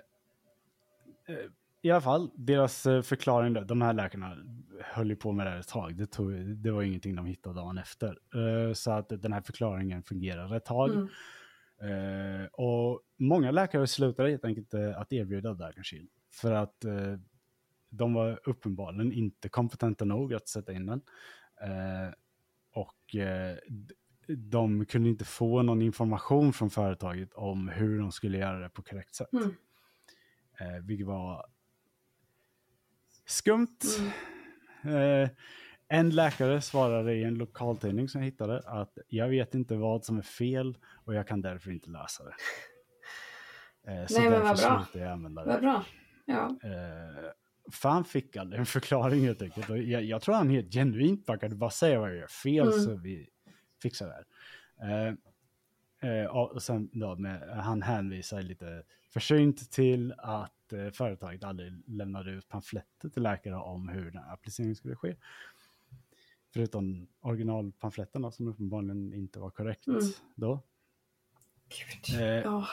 I alla fall, deras förklaring, då, de här läkarna höll ju på med det här ett tag. Det, tog, det var ingenting de hittade dagen efter. Uh, så att den här förklaringen fungerade ett tag. Mm. Uh, och många läkare slutade helt enkelt uh, att erbjuda Dark Shield. För att de var uppenbarligen inte kompetenta nog att sätta in den. och de kunde inte få någon information från företaget om hur de skulle göra det på korrekt sätt. Mm. Eh, vilket var skumt. Mm. En läkare svarade i en lokaltidning som jag hittade att jag vet inte vad som är fel och jag kan därför inte lösa det. Eh, så Nej, men vad bra. jag använda det. Vad bra. Ja. Eh, för han fick aldrig en förklaring helt enkelt. Jag, jag tror han helt genuint bara kunde bara säga vad jag gör fel Mm. så vi fixar det här. Eh, eh, och sen då med, han hänvisar lite försynt till att eh, företaget aldrig lämnade ut pamfletter till läkare om hur den här appliceringen skulle ske. Förutom originalpamfletterna som uppenbarligen inte var korrekt Mm. då. Gud. Eh, Ja.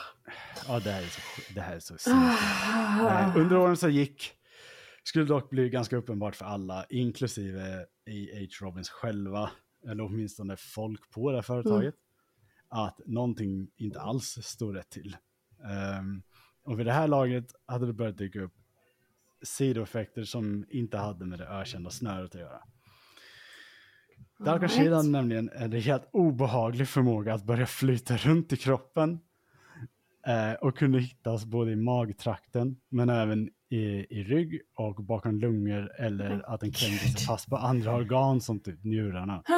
Ja, det här är så, det här är så. Ah. Eh, Under åren som gick skulle dock bli ganska uppenbart för alla, inklusive A.H. Robbins själva, eller åtminstone folk på det här företaget, att någonting inte alls stod rätt till. Ehm, och vid det här laget hade det börjat dyka upp sidoeffekter som inte hade med det ökända snöret att göra. Dark. Shield hade nämligen en helt obehaglig förmåga att börja flyta runt i kroppen. Eh, och kunde hittas både i magtrakten men även i, i rygg och bakom lungor eller att den klängde sig fast på andra organ som typ njurarna. *sighs*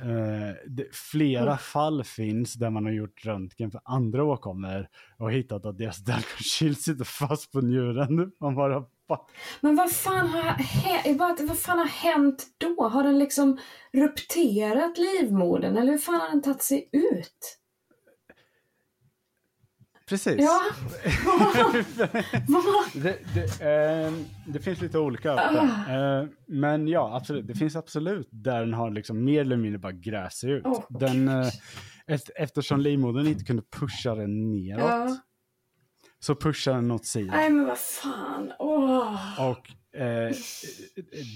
Eh, det, flera fall finns där man har gjort röntgen för andra åkommor och hittat att deras Dark Shield sitter fast på njuren. Man bara, "Va?" Men vad fan, har, hä- vad, vad fan har hänt då? Har den liksom rupterat livmodern eller hur fan har den tagit sig ut? Precis. Ja. *laughs* Det, det, ehm, det finns lite olika. Eh, men ja, absolut. Det finns absolut där den har liksom mer eller mindre bara gräs ut. Åh, den, eh, eftersom livmodern inte kunde pusha den neråt. Så pushar den åt sidan. Nej men vad fan. Åh. Och eh,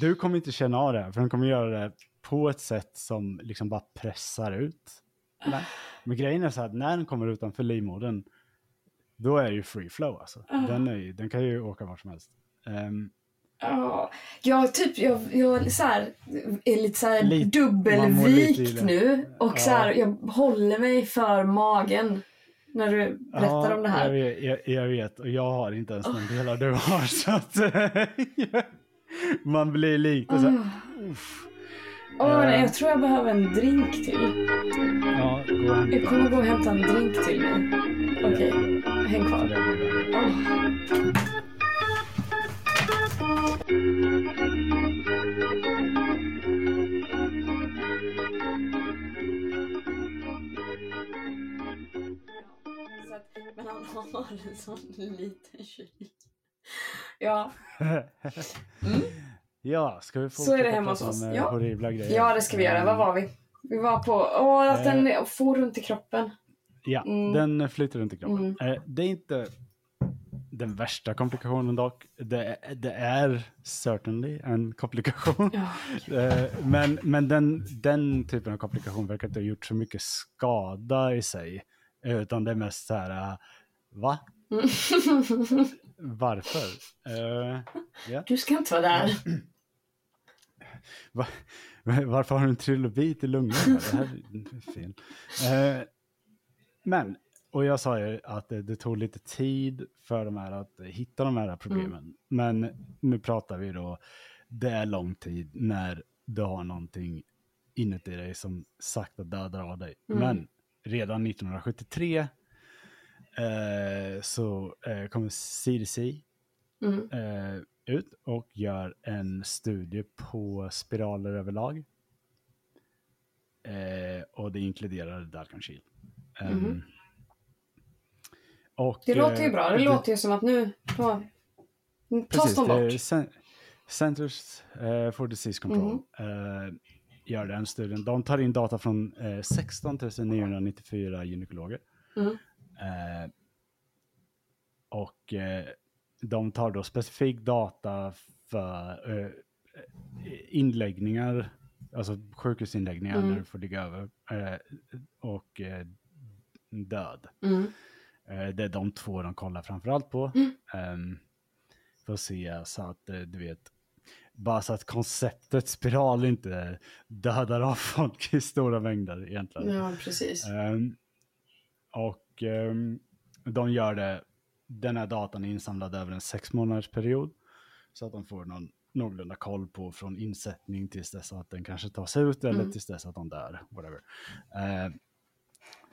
du kommer inte känna av det här, för den kommer göra det på ett sätt som liksom bara pressar ut. Men, men grejen är så här att när den kommer utanför livmodern, då är det ju free flow alltså. Ah. Den, är, ju- den kan ju åka vart som helst. Ehm, Ja, jag typ, jag, jag så här, är lite så här Lite- dubbelvikt nu och Ja. så här, jag håller mig för magen när du berättar om det Jag här. vet, jag, jag vet, och jag har inte ens de delar du har. Så att, *laughs* man blir lite så här, uff. Nej, Eh. jag tror jag behöver en drink till. Ja, gå och hämta. Jag kommer gå och hämta en drink till nu. Okej, häng För kvar. det han har en sån liten kyl. Ja, Mm. Ja, ska vi Så är fortsätta det hemma prata hos oss. om eh, Ja. horribla grejer? ja det ska vi göra. Vad var vi? Vi var på, åh att Eh. den for runt i kroppen. Ja, Mm. den flyter runt i kroppen. Mm. Eh, det är inte den värsta komplikationen dock. Det, är- det är certainly en komplikation. Ja. *laughs* Eh, men men den, den typen av komplikation verkar inte ha gjort så mycket skada i sig. Eh, Utan det är mest så här, eh, va? *laughs* Varför? Eh, ja. Du ska inte vara där. Va- *laughs* Varför har du en trilobit i lungorna? Det här är fel. Eh, men, och jag sa ju att det, det tog lite tid för de här att hitta de här problemen. Men nu pratar vi då, det är lång tid när du har någonting inuti dig som sakta dödar av dig. Mm. Men redan 1973 eh, så eh, kommer CDC Mm. eh, ut och gör en studie på spiraler överlag. Eh, och det inkluderar Darkan Shield. Mhm. och, Det låter ju eh, bra. Det låter ju som att nu ta, tas Precis, de det bort. Cen- Centers eh, for Disease Control Mhm. Gör den studien. De tar in data från eh, 16 994 gynekologer. Mm. Eh, och eh, de tar då specifik data för, eh, inläggningar, alltså sjukhusinläggningar Mm. när du får ligga över eh, och eh, död. Mm. Eh, det är de två de kollar framförallt på. Mm. Ehm, för att se så att, du vet, bara så att konceptet spiral inte dödar av folk i stora mängder egentligen. Ja, precis. Ehm, och ehm, de gör det, den här datan är insamlad över en sex månaders period. Så att de får någon någorlunda koll på från insättning tills dess att den kanske tas ut eller Mm. tills dess att de dör. Whatever. Ehm,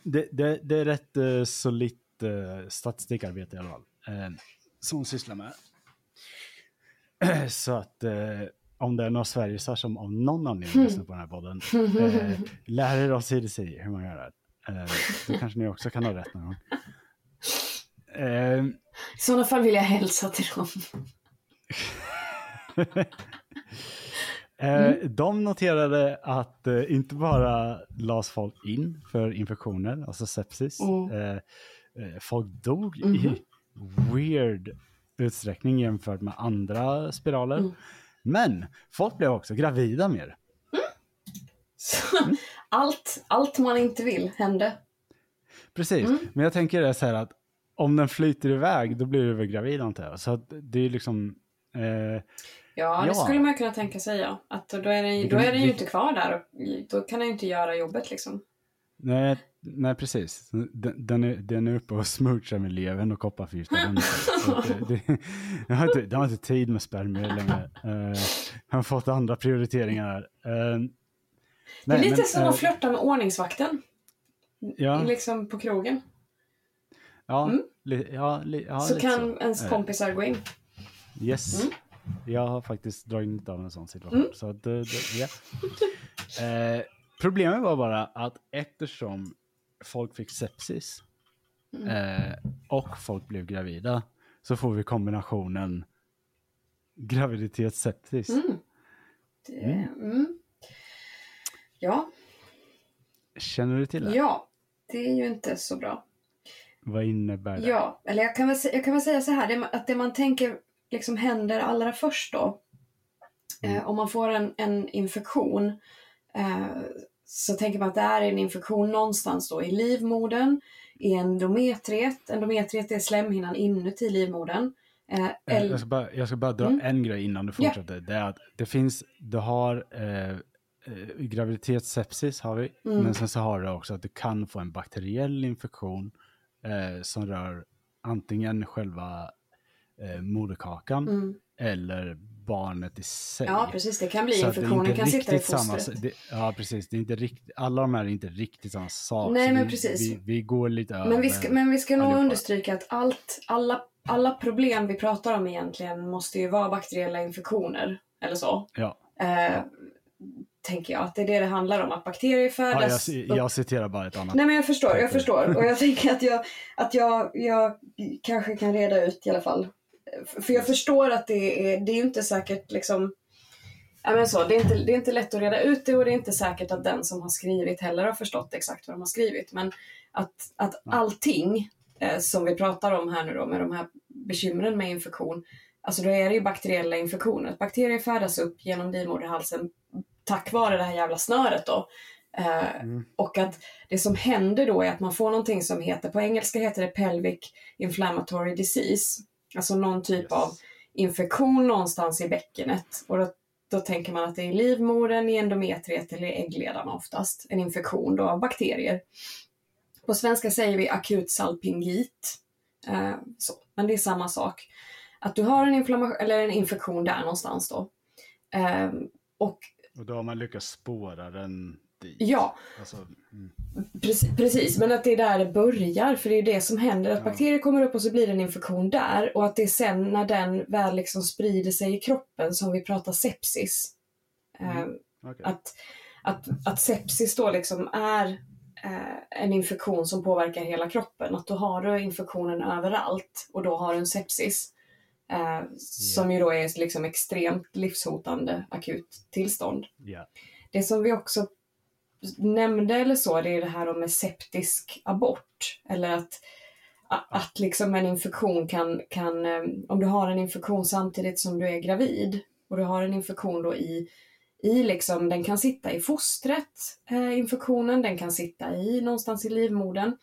det, det, det är rätt uh, solitt uh, statistikarbete i alla fall. Uh, som sysslar med. *clears throat* Så att eh, om det är några Sverigesar som av någon anledning lyssnar på den här podden, eh, lär er av CDC hur man gör det. Eh, då kanske ni också kan ha rätt någon gång. Eh, I sådana fall vill jag hälsa till dem. eh, De noterade att eh, inte bara las folk in för infektioner, alltså sepsis, Mm. eh, folk dog Mhm. i weird utsträckning jämfört med andra spiraler. Mm. Men folk blev också gravida mer. Så, Mm. *laughs* allt, allt man inte vill hände. Precis, Mm. men jag tänker det så här att om den flyter iväg då blir du väl gravid antar jag. Så det är liksom, eh, Ja, det Ja. skulle man kunna tänka sig ja. Att då är den, då är den ju inte kvar där och då kan den ju inte göra jobbet liksom. Nej, nej precis. Den, den, är, den är uppe och smoochar med levern och henne. Så det, det, jag, har inte, har inte tid med spermier längre. Eh, jag har fått andra prioriteringar här. Eh, Det är nej, lite men, som eh, att flörta med ordningsvakten. Ja, Liksom på krogen. ja, Mm. li, ja, li, ja så kan ens Eh, kompisar gå in. Yes. Mm. Jag har faktiskt dragit nytta av en sån situation. Mm. Så att, eh, det, ja. *laughs* problemet var bara att eftersom folk fick sepsis Mm. eh, och folk blev gravida så får vi kombinationen graviditetssepsis. Mm. Det, mm. Ja, Känner du till det? ja, det är ju inte så bra. Vad innebär det? Ja, eller jag kan väl, jag kan väl säga så här, det, att det man tänker liksom händer allra först då, Mm. eh, om man får en, en infektion, eh, så tänker man att det är en infektion någonstans då i livmodern, i endometriet. Endometriet är slemhinnan inuti livmodern. Eh, Eh, Jag ska bara, jag ska bara dra Mm. en grej innan du fortsätter. Det är att det finns, du har eh, eh, graviditetssepsis har vi, Mm. men sen så har du också att du kan få en bakteriell infektion eh, som rör antingen själva eh, moderkakan mm, eller barnet i sig. ja, precis, det kan bli Så infektionen, kan sitta i riktigt samma- fostret. det, ja, precis. Det är inte riktigt, alla de här är inte riktigt samma sak. Nej, men vi, precis. Vi, vi går lite över. Men vi ska, men vi ska nog understryka att allt, alla, alla problem vi pratar om egentligen måste ju vara bakteriella infektioner. Eller så. Ja, Eh, tänker jag. Att det är det det handlar om. Att bakterier ja färdas... jag, jag citerar bara ett annat. Nej men jag förstår, jag förstår. Och jag *laughs* tänker att jag, att jag, jag kanske kan reda ut i alla fall. För jag förstår att det är, det är ju inte säkert liksom Ja, men så, det, är inte, det är inte lätt att reda ut det och det är inte säkert att den som har skrivit heller har förstått exakt vad de har skrivit. Men att, att Nej. allting eh, som vi pratar om här nu då med de här bekymren med infektion, alltså då är det ju bakteriella infektioner. Bakterier färdas upp genom livmoderhalsen tack vare det här jävla snöret då. Eh, Mm. och att det som händer då är att man får någonting som heter, på engelska heter det pelvic inflammatory disease. Alltså någon typ Yes. av infektion någonstans i bäckenet. Och då, då tänker man att det är livmodern, i endometriet eller äggledarna oftast. En infektion då av bakterier. På svenska säger vi akut salpingit. Eh, så. Men det är samma sak. Att du har en, inflammation, eller en infektion där någonstans då. Eh, och Och då har man lyckats spåra den dit. ja, Alltså, mm. Precis, precis, men att det är där det börjar. För det är det som händer. Att Ja. bakterier kommer upp och så blir det en infektion där. Och att det är sen när den väl liksom sprider sig i kroppen som vi pratar sepsis. Mm. Eh, okej. att, att, att sepsis då liksom är eh, en infektion som påverkar hela kroppen. Att då har du infektionen överallt och då har du en sepsis. Eh, Som ju då är liksom extremt livshotande akut tillstånd. Ja. Det som vi också nämnde eller så, det är det här med septisk abort. Eller att, att liksom en infektion kan, kan, eh, om du har en infektion samtidigt som du är gravid och du har en infektion då i, i liksom, den kan sitta i fostret, eh, infektionen, den kan sitta i någonstans i livmodern.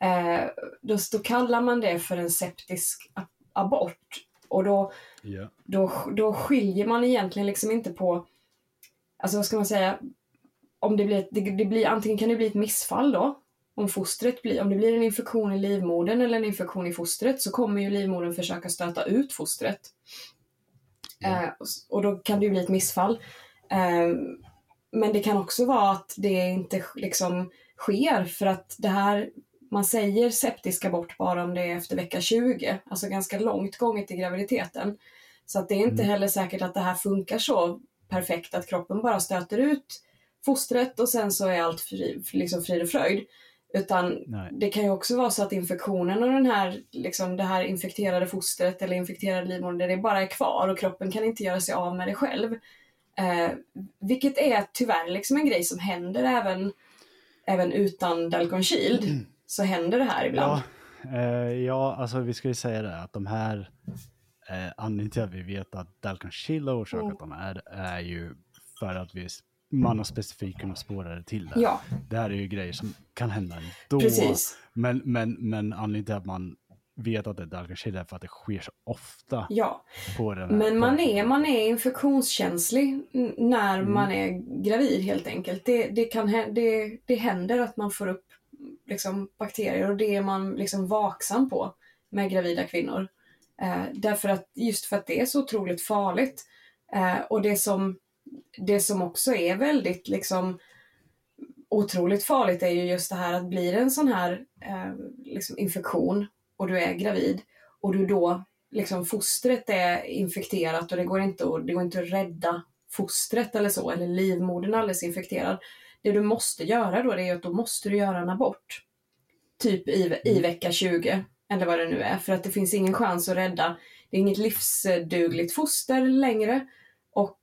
Eh, då, då kallar man det för en septisk abort. Och då, Ja. då, då skiljer man egentligen liksom inte på, alltså vad ska man säga, om det blir, det, det blir, antingen kan det bli ett missfall då, om fostret blir, om det blir en infektion i livmodern eller en infektion i fostret så kommer ju livmodern försöka stöta ut fostret. Eh, och, och då kan det ju bli ett missfall. Eh, men det kan också vara att det inte liksom sker för att det här, man säger septisk abort bara om det är efter vecka 20, alltså ganska långt gånget i graviditeten. Så att det är inte Mm. heller säkert att det här funkar så perfekt att kroppen bara stöter ut fostret och sen så är allt fri, liksom frid och fröjd. Utan Nej. det kan ju också vara så att infektionen och den här, liksom det här infekterade fostret eller infekterade livmodern, det bara är kvar och kroppen kan inte göra sig av med det själv. Eh, vilket är tyvärr liksom en grej som händer även, även utan Dalcon Shield. Så händer det här ibland. Ja, eh, ja, alltså vi ska ju säga det att de här eh, anledningen till att vi vet att Dalcon Shield har orsakat Mm. de här är ju för att vi, man har specifikt kunnat spåra det till det. Ja, Det här är ju grejer som kan hända ändå. precis. Men, men, men anledningen till att man vet att det är Dalcon Shield är för att det sker så ofta Ja, på den här men man är, man är infektionskänslig när Mm. man är gravid helt enkelt. Det, det, kan, det, det händer att man får upp liksom, bakterier och det är man liksom vaksam på med gravida kvinnor. Eh, därför att, just för att det är så otroligt farligt. Eh, och det som, det som också är väldigt liksom otroligt farligt är ju just det här att blir det en sån här eh, liksom infektion och du är gravid och du då liksom fostret är infekterat och det går inte att, det går inte att rädda fostret eller så, eller livmodern är alldeles infekterad. Det du måste göra då det är att då måste du göra en abort. Typ i, i vecka 20, eller vad det nu är, för att det finns ingen chans att rädda. Det är inget livsdugligt foster längre och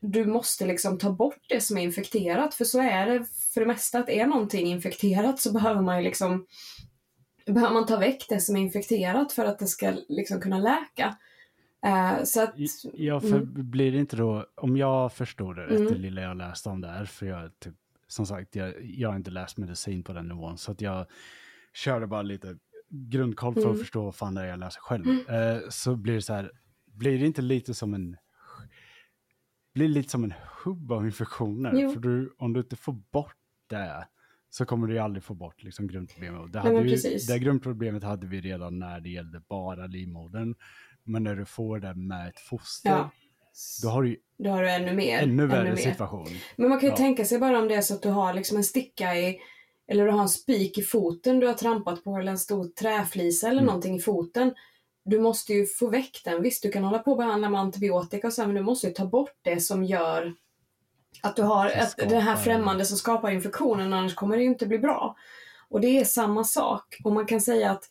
du måste liksom ta bort det som är infekterat, för så är det för det mesta att är någonting infekterat så behöver man ju liksom behöver man ta väck det som är infekterat för att det ska liksom kunna läka. Eh, så att, Ja, för Mm. blir det inte då, om jag förstår det rätt, Mm. det lilla jag läste om det här, för jag typ, som sagt, jag, jag har inte läst medicin på den nivån, så att jag körde bara lite grundkoll för Mm. att förstå vad fan det är jag läser själv. Eh, så blir det så här, blir det inte lite som en, blir lite som en hubb av infektioner? Jo. För du, om du inte får bort det, så kommer du aldrig få bort liksom grundproblemet. Det, hade ju, det grundproblemet hade vi redan när det gällde bara livmodern. Men när du får det med ett foster, ja, då har du ju då har du ännu mer. ännu värre mer. situation. Men man kan ju Ja. tänka sig bara om det är så att du har liksom en sticka i, eller du har en spik i foten du har trampat på, eller en stor träflisa eller Mm. någonting i foten. Du måste ju få väck den. Visst, du kan hålla på och behandla med antibiotika och så, men du måste ju ta bort det som gör att du har skapar- det här främmande som skapar infektionen, annars kommer det ju inte bli bra. Och det är samma sak. Och man kan säga att,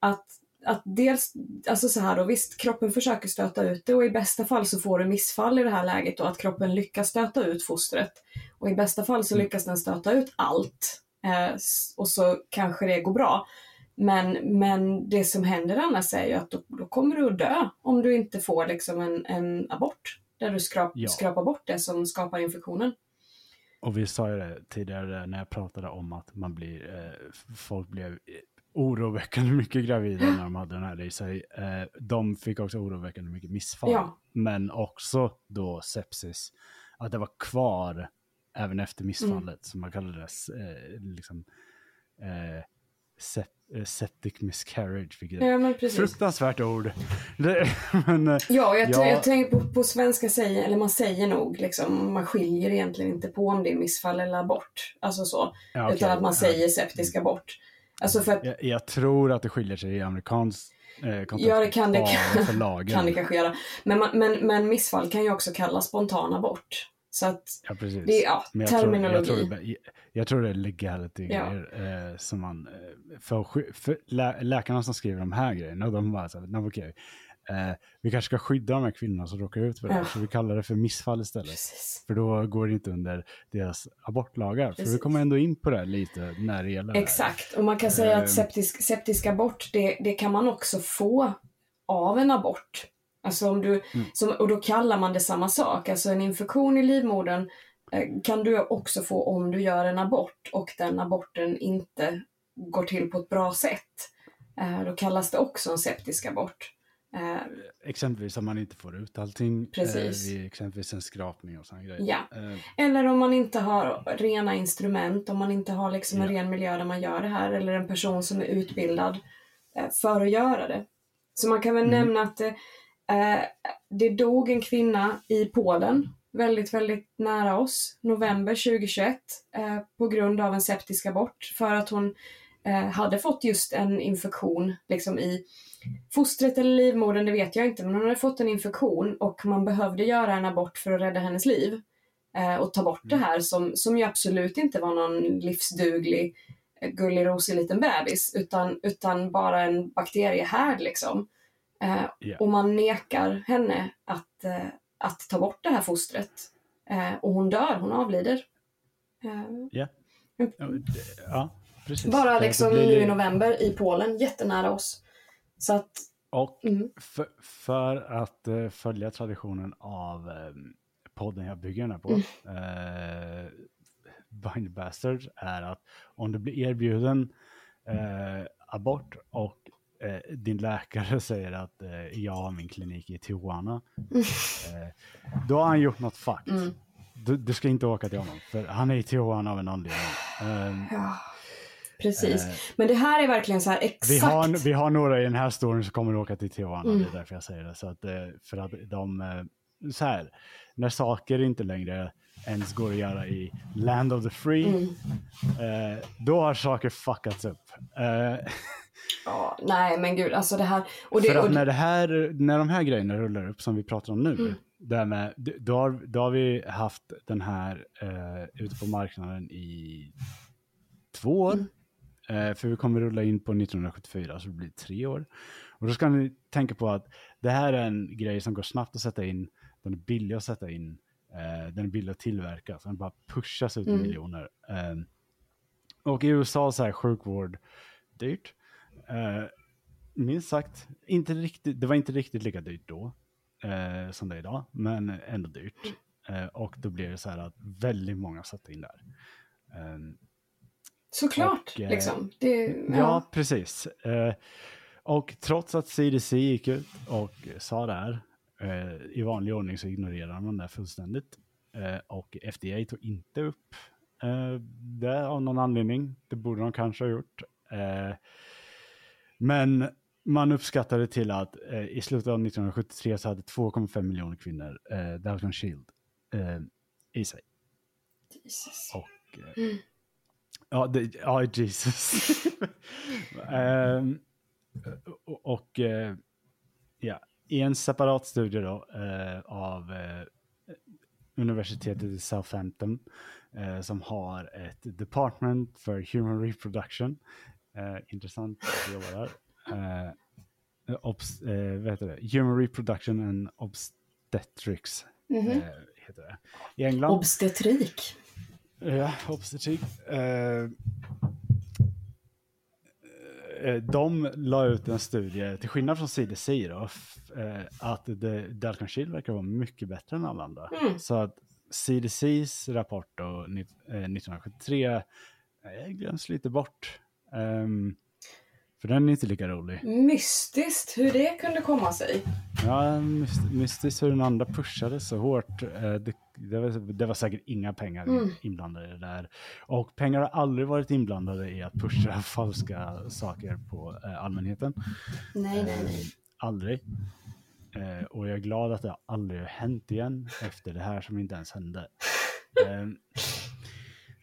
att, att dels, alltså så här då, visst kroppen försöker stöta ut det och i bästa fall så får du missfall i det här läget och att kroppen lyckas stöta ut fostret. Och i bästa fall så Mm. lyckas den stöta ut allt. Eh, och så kanske det går bra. Men, men det som händer annars är ju att då, då kommer du att dö om du inte får liksom en, en abort. Där du skrap, Ja. skrapar bort det som skapar infektionen. Och vi sa ju det tidigare när jag pratade om att man blir, eh, folk blev oroväckande mycket gravida när de hade den här i sig. Eh, de fick också oroväckande mycket missfall. Ja. Men också då sepsis, att det var kvar även efter missfallet. Mm. Så man kallade det eh, liksom eh, septic miscarriage, vilket Ja, men precis. fruktansvärt ord. Det, *laughs* men, eh, Ja, jag, Ja. jag tänker på, på svenska säger, eller man säger nog liksom, man skiljer egentligen inte på om det är missfall eller abort. Alltså så. ja, okej. Utan att man säger septisk abort. Alltså för att, Jag, jag tror att det skiljer sig i amerikansk eh, kontext. Ja, det kan det- lagen. kan det kanske göra. Men, men, men missfall kan ju också kallas spontan abort. Så att Ja, precis. det är ja, Men jag tror, terminologi. jag, tror det, jag tror det är legality Ja. grejer eh, som man, eh, för, för lä, läkarna som skriver de här grejerna, de bara så här, okej, eh, vi kanske ska skydda de här kvinnorna som råkar ut för det Ja. så vi kallar det för missfall istället. Precis. För då går det inte under deras abortlagar. För vi Precis. kommer ändå in på det lite när det gäller. Exakt, och man kan säga Ehm. att septisk, septisk abort, det, det kan man också få av en abort. Alltså om du, som, och då kallar man det samma sak. Alltså en infektion i livmodern eh, kan du också få om du gör en abort och den aborten inte går till på ett bra sätt. Eh, då kallas det också en septisk abort. Eh, Exempelvis om man inte får ut allting Precis. vid exempelvis en skrapning och sådana grejer. Ja. Eller om man inte har rena instrument, om man inte har liksom en Ja. ren miljö där man gör det här, eller en person som är utbildad för att göra det. Så man kan väl Mm. nämna att eh, det dog en kvinna i Polen, väldigt, väldigt nära oss, november 2021, eh, på grund av en septisk abort, för att hon eh, hade fått just en infektion liksom i fostret eller livmodern, det vet jag inte, men hon hade fått en infektion och man behövde göra en abort för att rädda hennes liv eh, och ta bort det här som, som ju absolut inte var någon livsduglig eh, gullig rosig liten bebis utan, utan bara en bakteriehärd liksom. Ja. Och man nekar henne att, eh, att ta bort det här fostret. Eh, och hon dör, hon avlider. Eh, ja. Ja, precis. bara liksom blir nu i november i Polen, jättenära oss. Så att, Och mm, för, för att eh, följa traditionen av podden jag bygger den här på, Mm. eh, Bind Bastards, är att om du blir erbjuden eh, abort och eh, din läkare säger att eh, jag har min klinik i Tijuana, *laughs* eh, då har han gjort något fucked. Mm. Du, du ska inte åka till honom, för han är i Tijuana av en anledning. Eh, ja, precis. Eh, Men det här är verkligen så här exakt. vi har, vi har några i den här storyn som kommer att åka till Tijuana, Mm. det är därför jag säger det. Så att, eh, för att de, eh, så här, när saker inte längre ens går att göra i land of the free, Mm. eh, då har saker fuckats upp. Eh, *laughs* Ja, nej men gud, alltså det här. Och det, för att när, det här, när de här grejerna rullar upp som vi pratar om nu, Mm. där med, då, har, då har vi haft den här eh, ute på marknaden i två år. Mm. Eh, för vi kommer rulla in på 1974, så det blir tre år. Och då ska ni tänka på att det här är en grej som går snabbt att sätta in, den är billig att sätta in, eh, den är billig att tillverka, så den bara pushas ut i Mm. miljoner. Eh, och i USA så är sjukvård dyrt. Eh, minst sagt, inte riktigt, det var inte riktigt lika dyrt då eh, som det är idag, men ändå dyrt. Eh, och då blir det så här att väldigt många satte in där. Eh, såklart, och, eh, liksom. Det, Ja, ja. precis. Eh, och trots att CDC gick ut och sa det här, eh, i vanlig ordning så ignorerar man det fullständigt. Och FDA tog inte upp det av någon anledning. Det borde de kanske ha gjort. Men man uppskattade till att eh, i slutet av 1973 så hade 2,5 miljoner kvinnor eh, Dalton Shield eh, i sig. Jesus. Och, eh, Mm. ja, det, ja, Jesus. *laughs* Ehm, och och eh, ja, i en separat studie då, eh, av eh, universitetet i Southampton som har ett department for human reproduction. Eh, intressant att jobba där. Eh, obs, eh, vad heter det? Human reproduction and obstetrics Mhm. eh, heter det. I England. Obstetrik. Ja, obstetrik. Eh, eh, de la ut en studie, till skillnad från CDC då, eh, att Dalton Shield verkar vara mycket bättre än alla andra. Mm. Så att CDCs rapport då, ni- eh, 1973 eh, glöms lite bort. Ehm, för den är inte lika rolig. Mystiskt hur det kunde komma sig. Ja, myst- mystiskt hur den andra pushade så hårt. Eh, Det, det, var, det var säkert inga pengar Mm. inblandade i det där. Och pengar har aldrig varit inblandade i att pusha *laughs* falska saker på eh, allmänheten. Nej, nej, Eh, nej. Aldrig. Eh, och jag är glad att det aldrig har hänt igen efter det här som inte ens hände. *laughs*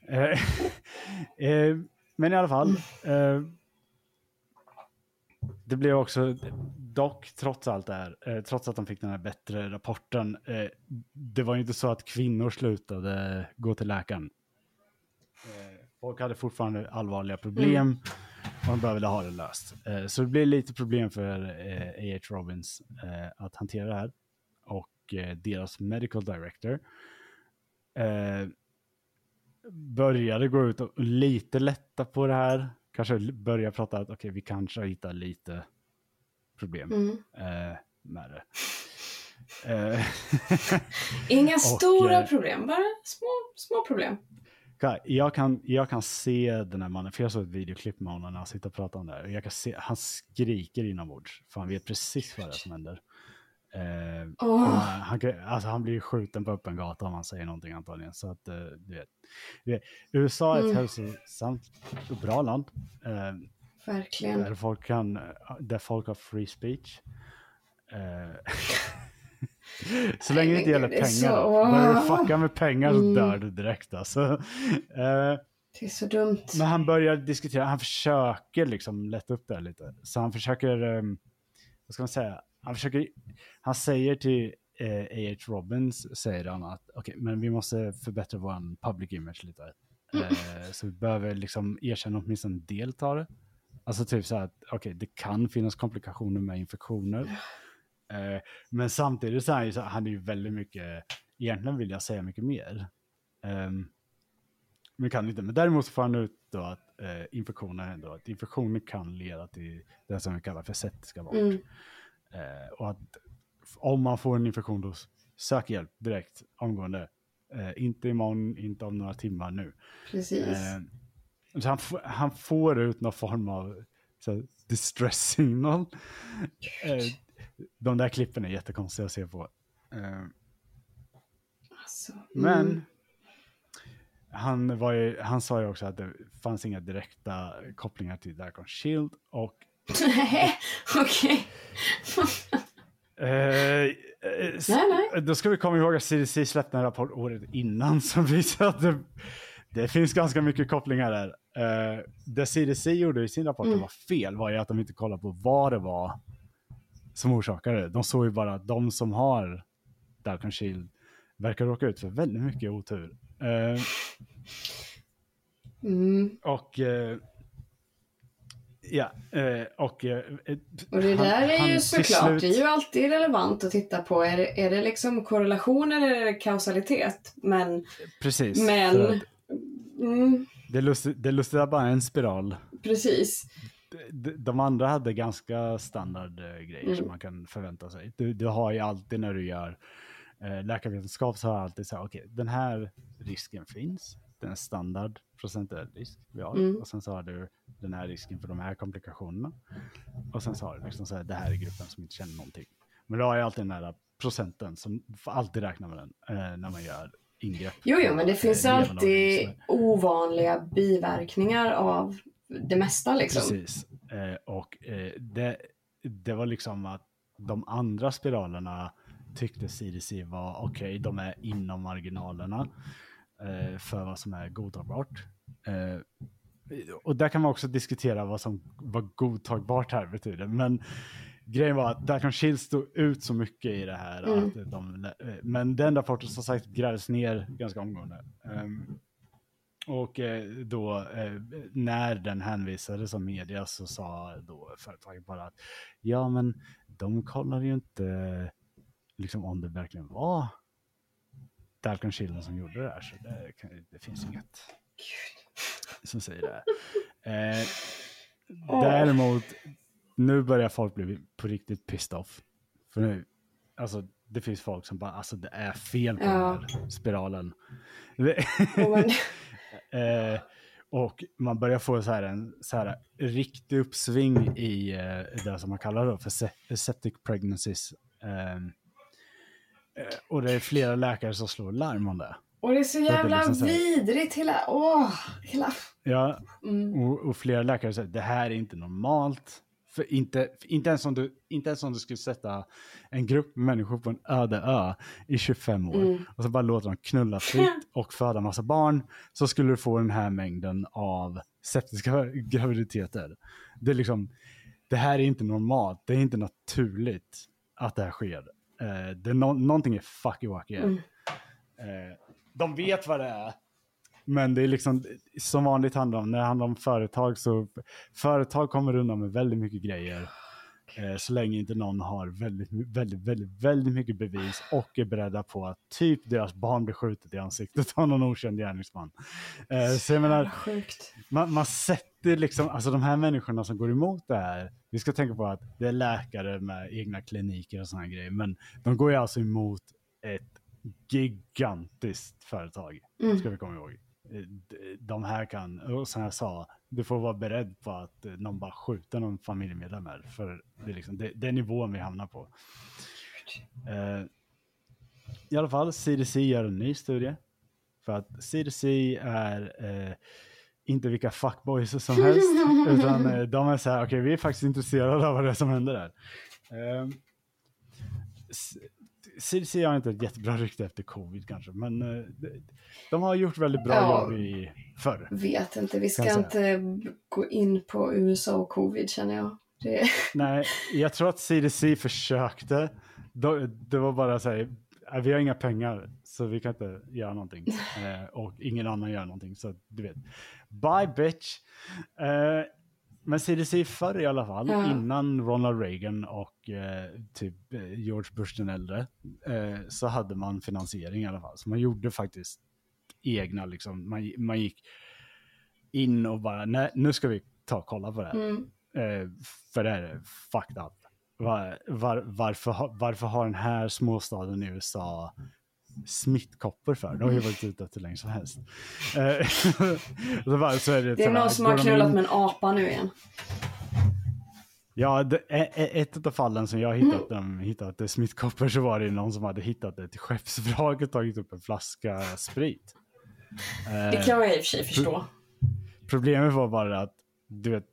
*laughs* Men i alla fall. Eh, det blev också, dock trots allt det här, eh, trots att de fick den här bättre rapporten, eh, det var ju inte så att kvinnor slutade gå till läkaren. Eh, folk hade fortfarande allvarliga problem och de behövde ha det löst. Eh, så det blev lite problem för A.H. Robbins att hantera det här. Och deras medical director började gå ut och lite lätta på det här. Kanske börja prata att okej, vi kanske har hittat lite problem Mm. eh, med det. Eh, *laughs* Inga *laughs* Och, stora eh, problem, bara små, små problem. Jag kan, jag kan se den här mannen, för jag såg ett videoklipp med honom när han sitter och pratar om det här. Jag kan se, han skriker inombords, för han vet precis vad det är som händer. Eh, Åh, han, alltså han blir skjuten på öppen gata om han säger någonting antagligen. Så att, eh, du vet. Du vet, USA är ett Mm. hälsosamt och bra land. Eh, verkligen. där, folk kan, där folk har free speech. Eh, *laughs* så länge det inte gäller pengar. så- då. Börjar du fucka med pengar så Mm. dör du direkt alltså. Eh, Det är så dumt. men han börjar diskutera, han försöker liksom lätta upp det lite. Så han försöker, um, vad ska man säga, han försöker, han säger till eh, A.H. Robbins, säger han att okej, men vi måste förbättra vår public image lite. Eh, så vi behöver liksom erkänna åtminstone en del av det. Alltså typ så här att okej, det kan finnas komplikationer med infektioner. Eh, men samtidigt så är han ju så han är ju väldigt mycket, egentligen vill jag säga mycket mer. Eh, men kan inte. Men däremot så får han ut då att eh, infektioner ändå, Att infektioner kan leda till det som vi kallar för septiska vård. Mm. Eh, och att om man får en infektion då sök hjälp direkt, omgående. Eh, inte imorgon, inte om några timmar nu. Precis. Eh, han, han får ut någon form av så distress signal. Eh, de där klippen är jättekonstiga att se på. Eh, Alltså, men mm. han, var ju, han sa ju också att det fanns inga direkta kopplingar till Dark on Shield. Och Nej, okej. eh, eh, Nej, nej. då ska vi komma ihåg att CDC släppte en rapport året innan som visar att det, det finns ganska mycket kopplingar där. Eh, det CDC gjorde i sin rapport Mm. var fel var ju att de inte kollade på vad det var som orsakade det. De såg ju bara att de som har Dark Shield verkar råka ut för väldigt mycket otur. Eh, Mm. Och... Eh, ja, eh, och... Eh, Och det där är ju såklart, det är Slut, ju alltid relevant att titta på. Är det, är det liksom korrelation eller är det kausalitet? Men, precis. men att mm, Det, lustigt, det att bara en spiral. precis. De, de andra hade ganska standard eh, grejer Mm. som man kan förvänta sig. Du, du har ju alltid när du gör eh, läkarvetenskap så har jag alltid så här, okej, den här risken finns. Den standard procentuell risk vi har. Mm. Och sen så har du den här risken för de här komplikationerna. Och sen så har du liksom så här, det här är gruppen som inte känner någonting. Men du har ju alltid den här procenten som får alltid räkna med den eh, när man gör ingrepp. Jo, jo, men det eh, finns levande alltid ovanliga biverkningar av det mesta liksom. Precis. Eh, och eh, det, det var liksom att de andra spiralerna tyckte CDC var okej, de är inom marginalerna eh, för vad som är godtagbart. Eh, och där kan man också diskutera vad som vad godtagbart här betyder. Men grejen var att Dark Shield stod ut så mycket i det här. Mm. Att de, eh, men den rapporten som sagt grävdes ner ganska omgående. Ehm, och eh, då eh, när den hänvisades av media så sa då företaget bara att ja men de kollar ju inte liksom om det verkligen var Dalcon Chillen som gjorde det här så det, det finns inget som säger det. Eh, däremot nu börjar folk bli på riktigt pissed off. För nu, alltså det finns folk som bara, alltså det är fel på Ja. den här spiralen. *laughs* Eh, och man börjar få så här en så här, riktig uppsving i eh, det som man kallar då för se- septic pregnancies. Eh, och det är flera läkare som slår larm om det. och det är så jävla liksom så vidrigt hela... Åh, hela... Ja, Mm. och, och flera läkare säger det här är inte normalt. För inte, inte, ens om du, inte ens om du skulle sätta en grupp människor på en öde ö i 25 år Mm. och så bara låta dem knulla fritt *laughs* och föda massa barn så skulle du få den här mängden av septiska graviditeter. Det är liksom, det här är inte normalt, det är inte naturligt att det här sker. Eh, det är nå- någonting är fucky wacky. Mm. Eh, de vet vad det är. Men det är liksom som vanligt handlar om, när det handlar om företag så företag kommer undan med väldigt mycket grejer. Eh, så länge inte någon har väldigt, väldigt, väldigt, väldigt mycket bevis och är beredda på att typ deras barn blir skjutet i ansiktet av någon okänd gärningsman. Eh, så jag menar, man, man sätter det är liksom, alltså de här människorna som går emot det här, vi ska tänka på att det är läkare med egna kliniker och sådana grejer, men de går ju alltså emot ett gigantiskt företag, Mm. ska vi komma ihåg. Eh, De här kan, och som jag sa, du får vara beredd på att eh, någon bara skjuter någon familjemedlem här, för det är, liksom, det, det är nivån vi hamnar på. Eh, I alla fall, CDC gör en ny studie. För att CDC är eh, inte vilka fuckboys som helst, *laughs* utan eh, de är så här, okej vi är faktiskt intresserade av vad det är som händer där. Eh, CDC har inte ett jättebra rykte efter covid kanske, men eh, de, har gjort väldigt bra Ja. jobb i förr. Vet inte, vi ska inte gå in på USA och covid känner jag. Det, *laughs* Nej, jag tror att CDC försökte. Det var bara så här, "Nej, vi har inga pengar så vi kan inte göra någonting. *laughs* Eh, och ingen annan gör någonting. Så du vet, bye bitch. Eh, men CDC förr i alla fall, Ja. innan Ronald Reagan och eh, typ eh, George Bush den äldre, eh, så hade man finansiering i alla fall. Så man gjorde faktiskt egna, liksom, man, man gick in och bara, nej, nu ska vi ta och kolla på det här. mm. Eh, för det här är fucked up. Var, var, varför, varför har den här småstaden i USA smittkoppor för? De har ju varit ute hur länge som helst. Eh, *laughs* så bara, så är det, det är så någon som har knullat med en apa nu igen. Ja, det, ett av fallen som jag hittat, de hittat smittkoppor så var det någon som hade hittat ett skeppsvrak och tagit upp en flaska sprit. Det Eh, kan jag i och för sig förstå. Problemet var bara att, du vet,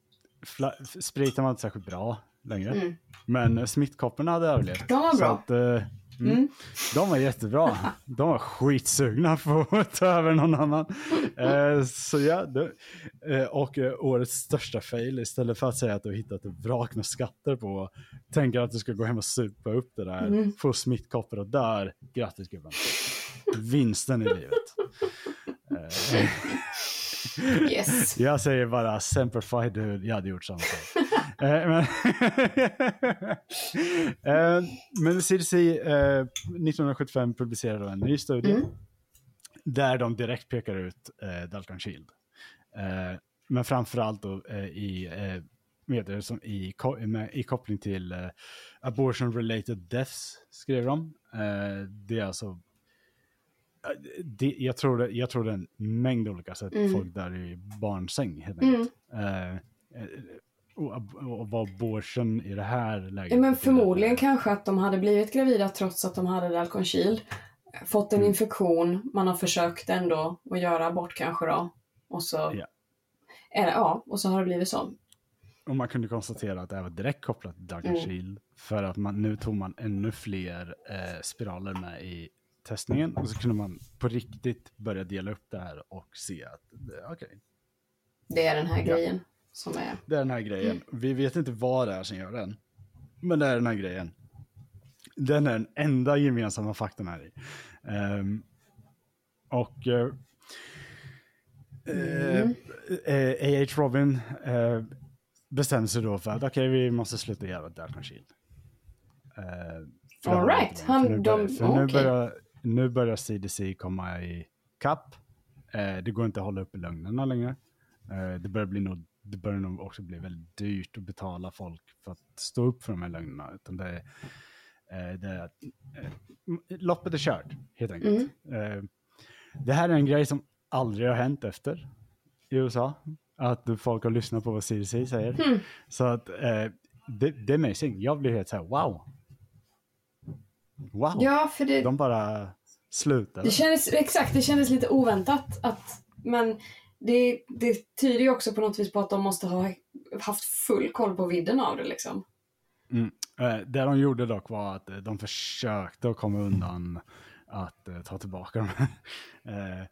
spriten var inte särskilt bra längre. Mm. Men smittkopporna hade överlevt. De var Så bra. Att, eh, mm, Mm. De var jättebra. *laughs* De var skitsugna på att ta över någon annan. Eh, så ja, det, eh, och eh, årets största fail, istället för att säga att du har hittat ett vrak med skatter på, tänker att du ska gå hem och supa upp det där, Mm. få smittkoppor och där, grattis gubben. Vinsten i livet. Eh, Yes. *laughs* jag säger bara Semper Fi, du, jag hade gjort samma sak. *laughs* Eh, men, *laughs* Eh, men CDC eh, 1975 publicerade då en ny studie Mm. där de direkt pekar ut eh, Dalton Shield. Eh, men framförallt då eh, i, eh, med det som i, i koppling till eh, abortion related deaths, skrev de. Eh, det är alltså eh, det, jag, tror det, jag tror det är en mängd olika sätt Mm. folk där i barnsäng helt Mm. enkelt. Eh, eh, och, och vad abortion i det här läget Ja, men förmodligen kanske att de hade blivit gravida trots att de hade Dalcon Shield. Fått en Mm. infektion, man har försökt ändå att göra abort kanske då. Och så, Ja. eller, ja, och så har det blivit så. Och man kunde konstatera att det här var direkt kopplat till Dark Mm. Shield. För att man, nu tog man ännu fler eh, spiraler med i testningen. Och så kunde man på riktigt börja dela upp det här och se att eh, okej, Det är den här Ja. grejen som är... det är den här grejen. Vi vet inte vad det är som gör den. Men det är den här grejen. Den är den enda gemensamma faktorn här i. Ehm, och eh, Mm. eh, A.H. Robin eh, bestämde sig då för att okej, vi måste sluta göra Dark för det All right. Han- nu, börjar, för nu, okej. börjar, nu börjar CDC komma i kapp. Eh, det går inte att hålla uppe lögnerna längre. Eh, det, börjar bli nog, det börjar nog också bli väldigt dyrt att betala folk för att stå upp för de här lögnerna. Utan det, eh, det är, eh, loppet är kört, helt enkelt. Mm. Eh, det här är en grej som aldrig har hänt efter i USA. Att folk har lyssnat på vad CDC säger. Mm. Så att det, det är amazing. Jag blir helt så här, wow. Wow. Ja, för det, De bara slutade. det kändes, exakt, det kändes lite oväntat att, men det, det tyder ju också på något vis på att de måste ha haft full koll på vidden av det liksom. Eh, det de gjorde dock var att eh, de försökte att komma undan att eh, ta tillbaka dem. *laughs*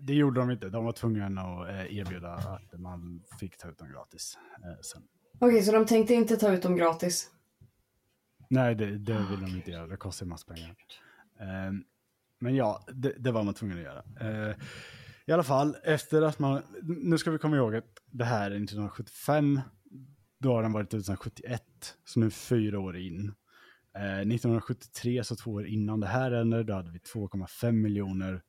det gjorde de inte. De var tvungna att erbjuda att man fick ta ut dem gratis. Sen. Okej, så de tänkte inte ta ut dem gratis? Nej, det, det vill de inte göra. Det kostar ju massa pengar. Men ja, det, det var man tvungen att göra. I alla fall, efter att man... Nu ska vi komma ihåg att det här är 1975. Då har den varit ute sedan 71, så nu fyra år in. Eh, 1973, så två år innan det här hände, då hade vi 2,5 miljoner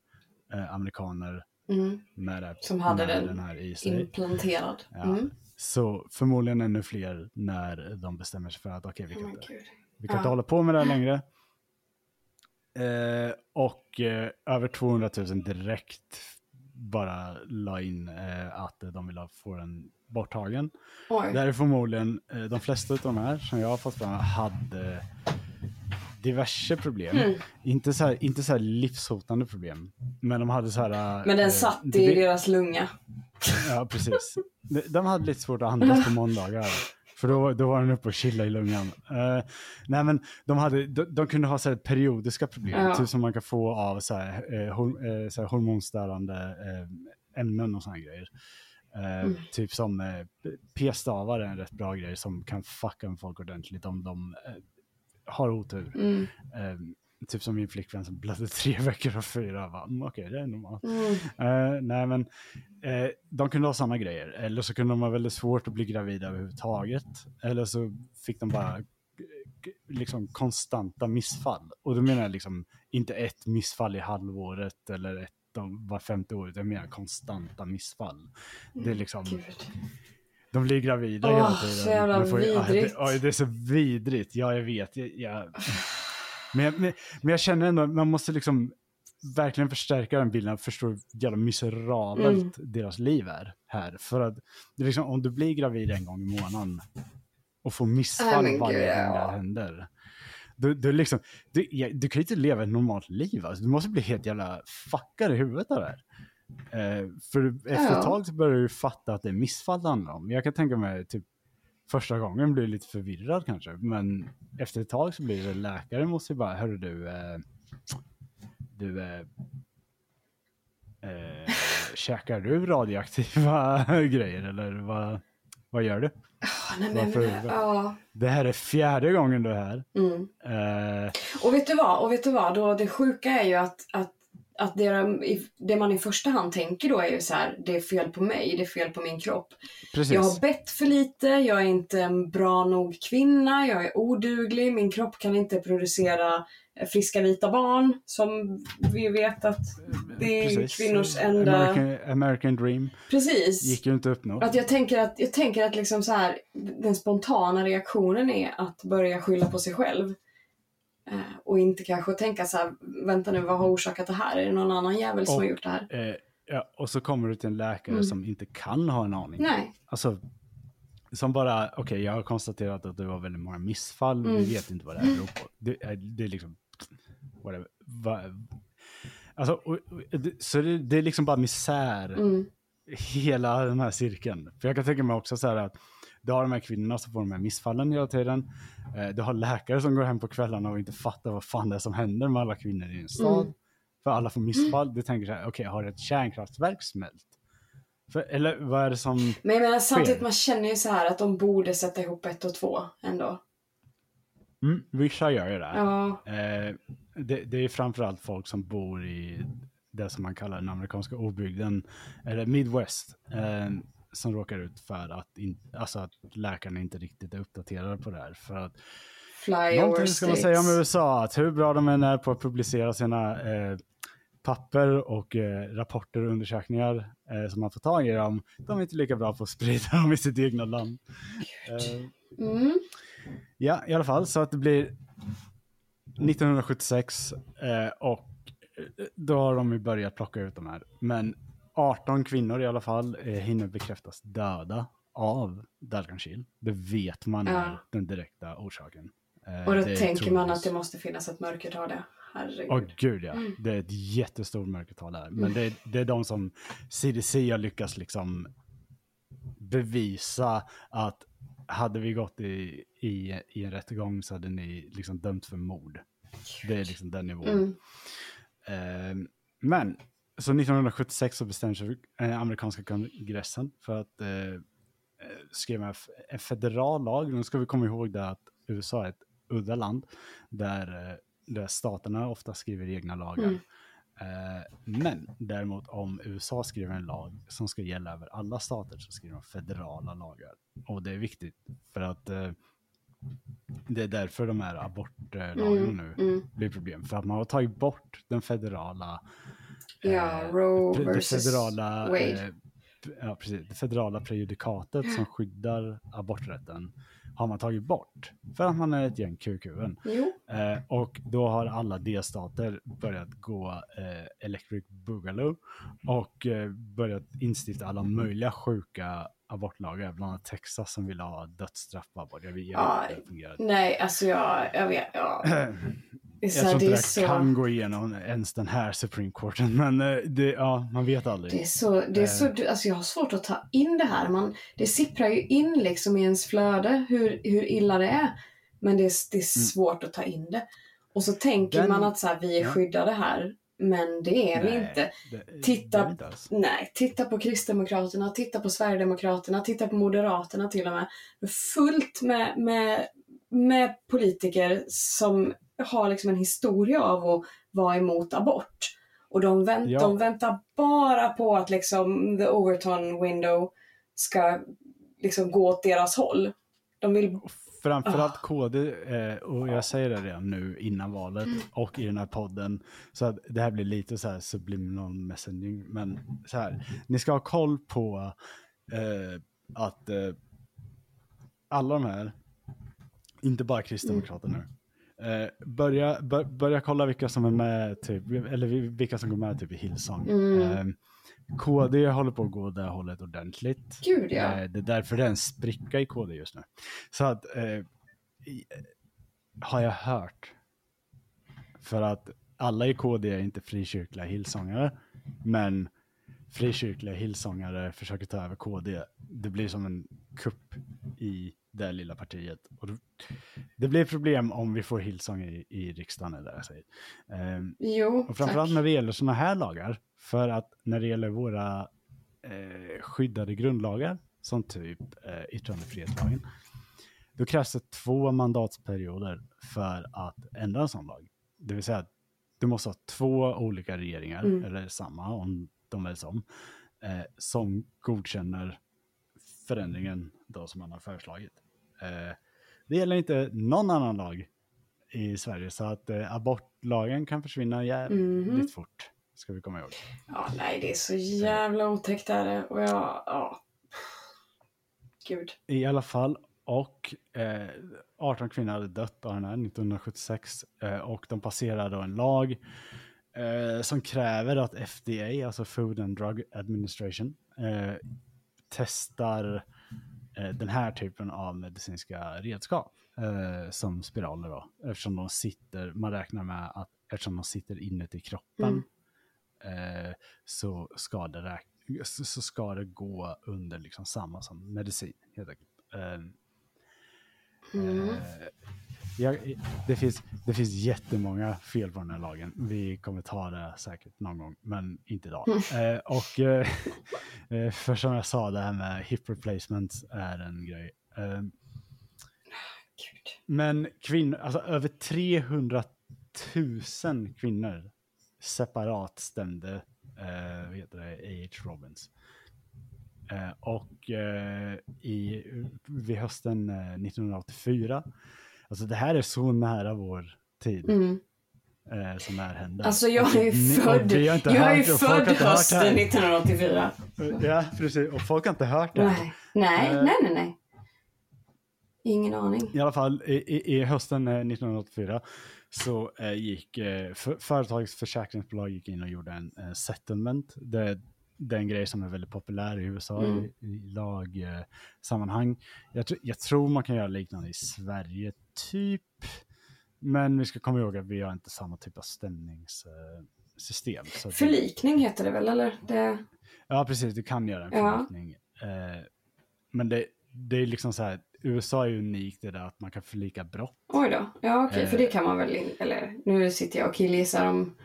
eh, amerikaner Mm. med, det, Som hade den den här i sig. Implanterad. Ja. Mm. Så förmodligen ännu fler när de bestämmer sig för att okej, vi Oh kan, my inte, vi kan Ja. inte hålla på med det här längre. Eh, och eh, över 200 000 direkt bara la in eh, att de vill ha- få den borttagen. Oj. Det här är förmodligen, eh, de flesta av de här som jag har fått fram hade diverse problem. Mm. Inte, så här, inte så livshotande problem, men de hade så här... Men den eh, satt i deras lunga. Ja, precis. De, de hade lite svårt att andas på *laughs* måndagar. För då, då var den uppe och chillade i lungan. Eh, nej, men de, hade, de, de kunde ha så här periodiska problem, Ja. typ som man kan få av så här, eh, hor, eh, så här hormonstörande eh, ämnen och sådana grejer. Eh, Mm. Typ som eh, p-stavar är en rätt bra grej som kan fucka med folk ordentligt om de har otur. Mm. Typ som min flickvän som blödde *laughs* tre veckor och fyra. "Mm, Okej, det är normalt. Mm. Eh, nej, men eh, de kunde ha sådana grejer. Eller så kunde de ha väldigt svårt att bli gravida överhuvudtaget. Eller så fick de bara eh, liksom konstanta missfall. Och då menar jag liksom inte ett missfall i halvåret eller ett om var femte år, jag menar konstanta missfall. Det är liksom, Gud. de blir gravida Åh, hela tiden. så jävla De får ju- ja, vidrigt. det, ja, det är så vidrigt, ja jag vet. Jag, jag, *laughs* men, jag- men, men jag känner ändå, man måste liksom verkligen förstärka den bilden, förstå hur jävla miserabelt Mm. deras liv är här. För att det är liksom, om du blir gravid en gång i månaden och får missfall men varje gud, gång det händer. Du, du, liksom, du, du kan ju inte leva ett normalt liv. Alltså. Du måste bli helt jävla fuckad i huvudet av det här. Eh, för efter ett tag så börjar du fatta att det är missfall det handlar om. Jag kan tänka mig typ första gången blir lite förvirrad kanske. Men efter ett tag så blir det läkare måste ju bara, hörru du, eh, du, eh, eh, käkar du radioaktiva *laughs* grejer eller vad, vad gör du? Ah, nej, men, Varför? ja. Det här är fjärde gången du är här. Mm. Eh, Och vet du vad? Och vet du vad? Då, det sjuka är ju att, att, att det, man i första hand tänker då är ju så här, det är fel på mig, det är fel på min kropp. precis. Jag har bett för lite, jag är inte en bra nog kvinna, jag är oduglig, min kropp kan inte producera eh, friska vita barn som vi vet att det är Precis. kvinnors enda... American, American Dream Precis. gick ju inte att uppnå. Att jag tänker att, jag tänker att liksom så här, den spontana reaktionen är att börja skylla på sig själv. Eh, och inte kanske tänka så här, vänta nu, vad har orsakat det här? Är det någon annan jävel som Och- har gjort det här? Eh, ja, och så kommer du till en läkare Mm. som inte kan ha en aning. Nej. Alltså, som bara, okej, jag har konstaterat att det var väldigt många missfall, Mm. vi vet inte vad det här beror på. Det är, det är liksom, whatever. Va, alltså, och, och, det, så det, det är liksom bara misär, Mm. hela den här cirkeln. För jag kan tänka mig också så här att du har de här kvinnorna som får de här missfallen hela tiden. Eh, du har läkare som går hem på kvällarna och inte fattar vad fan det är som händer med alla kvinnor i en stad. Mm. För alla får missfall. Du tänker så här, okej, har ett kärnkraftverk smält? För, eller vad är det som... Men jag menar samtidigt, Sker. man känner ju så här att de borde sätta ihop ett och två ändå. Mm, vissa gör ju det. Ja. Eh, det, det är framförallt folk som bor i det som man kallar den amerikanska obygden, eller Midwest, eh, som råkar ut för att, in, alltså att läkarna inte riktigt är uppdaterade på det här. För att Flyover någonting ska man säga om. USA, att hur bra de än är på att publicera sina eh, papper och eh, rapporter och undersökningar eh, som man får tag i dem, de är inte lika bra på att sprida *laughs* dem i sitt egna land. Eh, Mm. Ja, i alla fall så att det blir 1976 eh, och eh, då har de ju börjat plocka ut de här. Men 18 kvinnor i alla fall eh, hinner bekräftas döda av Dalkankil. Det vet man Ja. är den direkta orsaken. Eh, Och då det tänker man att det måste finnas ett mörkertal där. Herregud. Åh gud ja, Mm. det är ett jättestort mörkertal där. Men det, är- det är de som CDC har lyckats liksom bevisa att hade vi gått i, i, i en rättegång så hade ni liksom dömt för mord. Det är liksom den nivån. Mm. Eh, men, så 1976 så bestämde sig eh, amerikanska kongressen för att eh, eh, skriva en federal lag. Nu ska vi komma ihåg det att USA är ett udda land där, eh, där staterna ofta skriver egna lagar. Mm. Eh, men däremot om USA skriver en lag som ska gälla över alla stater så skriver de federala lagar. Och det är viktigt för att eh, det är därför de här abortlagarna Mm, nu mm. blir problem. För att man har tagit bort den federala Ja, eh, Roe det federala, Wade. eh, ja, precis, det federala prejudikatet som *clears throat* skyddar aborträtten har man tagit bort för att man är ett gäng QQn. Jo. Eh, och då har alla delstater börjat gå eh, electric boogaloo och eh, börjat instifta alla möjliga sjuka abortlagar, bland annat Texas som vill ha dödsstraff på abort. Jag vet inte Ja, hur det fungerar. Nej, alltså jag, jag vet. Ja. *clears throat* Jag tror inte det så, kan gå igenom ens den här Supreme Courten, men eh, det, ja, man vet aldrig. det är så, det är så, alltså jag har svårt att ta in det här. Man, det sipprar ju in liksom i ens flöde hur, hur illa det är. Men det är, det är svårt att ta in det. Och så tänker Mm. Den- man att så här, vi är skyddade här. Men det är vi Nej, inte. det- Titta- det vi inte alls. Nej, titta på Kristdemokraterna, titta på Sverigedemokraterna, titta på Moderaterna till och med. Fullt med, med, med politiker som har liksom en historia av att vara emot abort. Och de, vänt, Ja. de väntar bara på att liksom the Overton window ska liksom gå åt deras håll. De vill... Framförallt Ah. KD, eh, och jag säger det redan nu innan valet Mm. och i den här podden, så att det här blir lite så här subliminal messaging, men så här, ni ska ha koll på eh, att eh, alla de här, inte bara Kristdemokraterna nu, eh, börja, bör, börja kolla vilka som är med, typ, eller vilka som går med typ i Hillsong. Mm. Eh, KD håller på att gå det hållet ordentligt. Gud ja. Eh, Det är därför det är en spricka i KD just nu. Så att, eh, har jag hört, för att alla i KD är inte frikyrkliga hillsångare, men frikyrkliga hillsångare försöker ta över KD. Det blir som en kupp i det lilla partiet. Och det blir problem om vi får hillsång i, i riksdagen, det jag säger. Ehm, Jo, och framförallt tack. när det gäller sådana här lagar, för att när det gäller våra eh, skyddade grundlagar, som typ eh, yttrandefrihetslagen, då krävs det två mandatperioder för att ändra en sån lag. Det vill säga att du måste ha två olika regeringar, Mm. eller samma om de väljs om, eh, som godkänner förändringen då som man har föreslagit. Eh, det gäller inte någon annan lag i Sverige, så att eh, abortlagen kan försvinna jävligt Mhm. fort, ska vi komma ihåg. Ja, nej, det är så jävla otäckt är det. Och jag, ja. Gud. I alla fall, och eh, 18 kvinnor hade dött av den här 1976 eh, och de passerade då en lag eh, som kräver att FDA, alltså Food and Drug Administration, eh, testar eh, den här typen av medicinska redskap eh, som spiraler då, eftersom de sitter, man räknar med att eftersom de sitter inuti kroppen eh, så, ska det så, så ska det gå under liksom samma som medicin helt enkelt. Mm. Eh, jag, det, finns, det finns jättemånga fel på den här lagen. Vi kommer ta det säkert någon gång, men inte idag. Eh, och eh, *laughs* eh, för som jag sa, det här med hip replacement är en grej. Eh, men kvinnor, alltså över 300 000 kvinnor separat stämde eh, vad heter det, A.H. Robbins. Eh, och eh, i, vid hösten eh, 1984, alltså det här är så nära vår tid Mm. eh, som här händer. Alltså jag är ju född, jag är ju född hösten här. 1984. Ja, precis. Och folk har inte hört det. Nej, nej, Eh. nej, nej, nej. Ingen aning. I alla fall i, i, hösten eh, 1984 så eh, gick eh, för, företagets försäkringsbolag gick in och gjorde en eh, settlement. Det, det är en grej som är väldigt populär i USA Mm. i, i lagsammanhang. Eh, sammanhang. jag, tr- jag tror man kan göra liknande i Sverige, typ. Men vi ska komma ihåg att vi har inte samma typ av stämningssystem. så att det- Förlikning heter det väl, eller? Det... Ja, precis. Du kan göra en Ja. förlikning. Eh, men det, det är liksom så här, USA är unikt i det att man kan förlika brott. Oj då. Ja, okej, för Eh. det kan man väl, eller nu sitter jag och killgissar om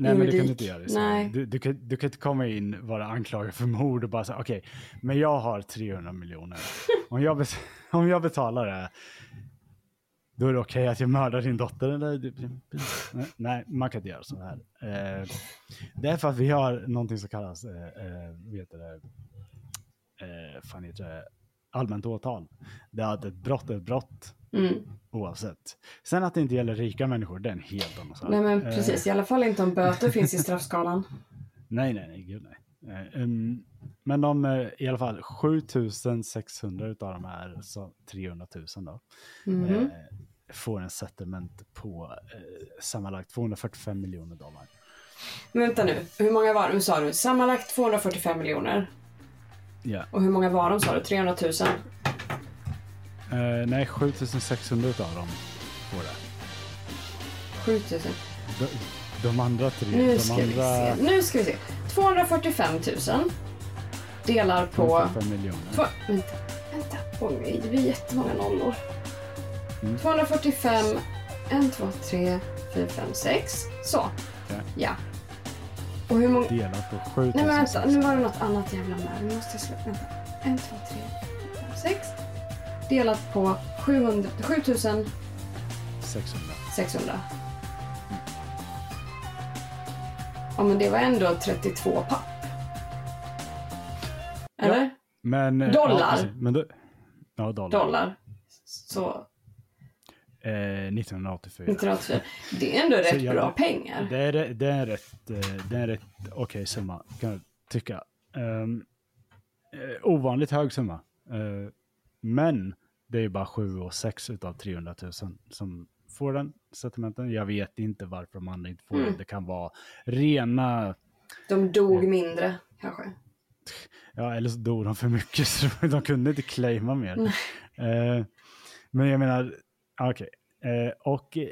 Nej, men det kan du Juridik. inte göra Sverige. Nej. Du, du, kan, du kan inte komma in, vara anklagad för mord och bara säga okej, men jag har 300 miljoner. *laughs* Om jag, om jag betalar det, då är det okej att jag mördar din dotter? Eller? Nej, man kan inte göra så här. Eh, det är för att vi har någonting som kallas, eh, eh, heter det, eh, fan heter det, allmänt åtal. Det är att ett brott är ett brott Mm. oavsett. Sen att det inte gäller rika människor, det är en helt annan sak. Nej men Eh, precis, i alla fall inte om böter *laughs* finns i straffskalan. Nej, nej, nej, gud nej. Um, men de, eh, i alla fall 7600 utav de här, så 300 000 då, Mhm. eh, får en settlement på eh, sammanlagt 245 miljoner dollar. Men vänta nu, hur många var det? Sa du? Sammanlagt 245 miljoner. Ja. Och hur många var de sa du? 300 000? Eh, nej, 7600 utav dem får det. 7000. De, de andra tre, Nu ska vi andra se. Nu ska vi se. 245 000 delar på... 245 miljoner. Två, vänta, vänta. Oj, nej, det blir jättemånga nollor. Mm. 245, 1, 2, 3, 4, 5, 6. Så. Okej. Ja. Och hur många... Delat på Nej 7600. men vänta, nu var det något annat jävla med. Nu måste jag sluta. Vänta. 1, 2, 3, 4, 5, 6. Delat på 700, 7600. 600. Ja men det var ändå 32 papp. Eller? Men, eh, Dollar. Ja, precis. men då, ja, dollar. Dollar. Så Eh, 1984. 1984. Det är ändå *laughs* rätt jag- bra pengar. Det är, det är en rätt, eh, det är en rätt okej summa, kan jag tycka. Um, eh, ovanligt hög summa. Eh, men det är ju bara 7 och 6 utav 300 000 som får den settlementen. Jag vet inte varför de andra inte får Mm. den. Det kan vara rena, De dog mindre kanske. ja eller så dog de för mycket *laughs* så de kunde inte claima mer. Eh, men jag menar, okej. Eh, och eh,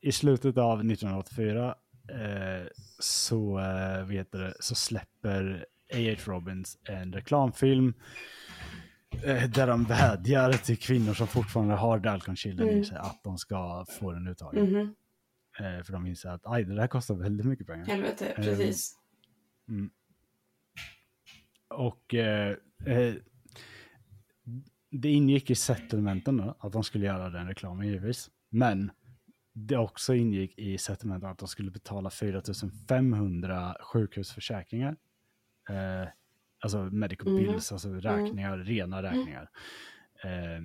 i slutet av 1984 eh, så, eh, vet så släpper A.H. Robbins en reklamfilm eh, där de vädjar till kvinnor som fortfarande har Dalcon Children i Mm. sig att de ska få den uttagen. Mhm. Eh, för de inser att aj, det där kostar väldigt mycket pengar. Helvete, Ehm, precis. Och eh, eh, det ingick i settlementen då, att de skulle göra den reklamen givetvis. Men det också ingick i settlementen att de skulle betala 4500 sjukhusförsäkringar. Eh, alltså medical Mhm. bills, alltså räkningar, rena räkningar. Eh,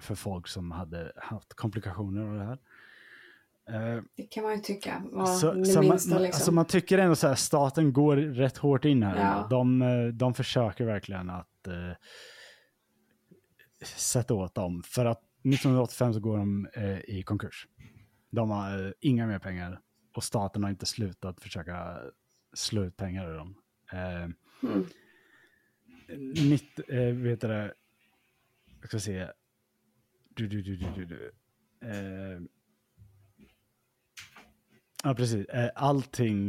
för folk som hade haft komplikationer av det här. Eh, Det kan man ju tycka var så, så man, liksom. alltså man tycker ändå så här, staten går rätt hårt in här. Ja. De, eh, de försöker verkligen att eh, sätta åt dem. För att 1985 så går de eh, i konkurs. De har eh, inga mer pengar och staten har inte slutat försöka slå ut pengar ur dem. Eh, Mm. Mitt, eh, vet du det, jag ska se. Du, du, du, du, du, du. Eh, ja, precis. Eh, allting,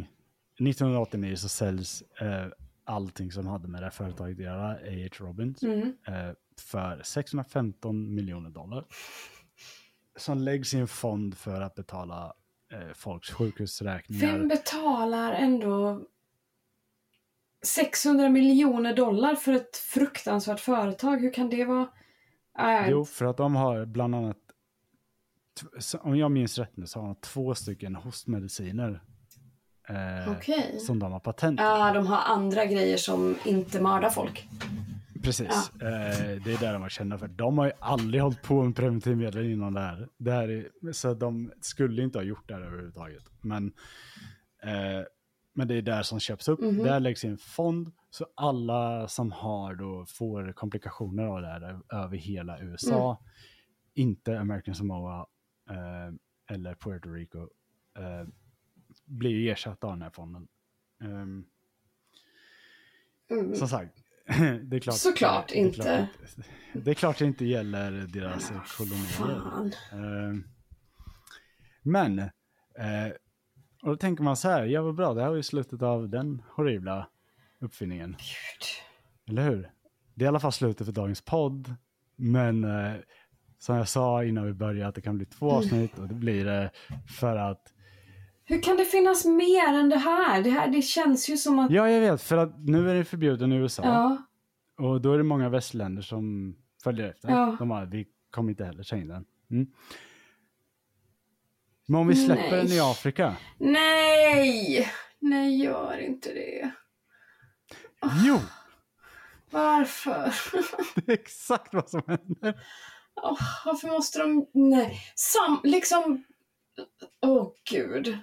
1989 så säljs eh, allting som hade med det här företaget att göra, A.H. Robbins, Mm. eh, för 615 miljoner dollar. Som läggs i en fond för att betala eh, folks sjukhusräkningar. Vem betalar ändå 600 miljoner dollar för ett fruktansvärt företag? Hur kan det vara? Äh, Jo, för att de har bland annat, om jag minns rätt nu, så har de två stycken hostmediciner. Eh, Okej. Som de har patent på. Ja, de har andra grejer som inte mördar folk. Precis. Eh, det är där de var kända för. De har ju aldrig hållit på med preventivmedel innan det här. Det här är, så de skulle inte ha gjort det här överhuvudtaget. Men, eh, men det är där som köps upp. Mhm. Där läggs in fond. Så alla som har då får komplikationer av det här över hela USA. Mm. Inte American Samoa eh, eller Puerto Rico. Eh, blir ju ersatta av den här fonden. Ehm, Mm. som sagt, det är klart. Såklart det är inte. Klart, det är klart det inte gäller deras kolonier. Fan. Eh, men, eh, och då tänker man så här, ja vad bra, det här var ju slutet av den horribla uppfinningen. Gud. Eller hur? Det är i alla fall slutet för dagens podd. Men eh, som jag sa innan vi började att det kan bli två avsnitt och det blir det för att Hur kan det finnas mer än det här? Det, här, det känns ju som att... Ja, jag vet, för att nu är det förbjuden i USA. Ja. Och då är det många västländer som följer efter. Ja. De har, vi kommer inte heller ta in den. Mm. Men om vi släpper Nej. den i Afrika. Nej! Nej, gör inte det. Jo, Varför? *laughs* det är exakt vad som händer. Åh, varför måste de... Nej. Sam... Liksom... Åh, gud.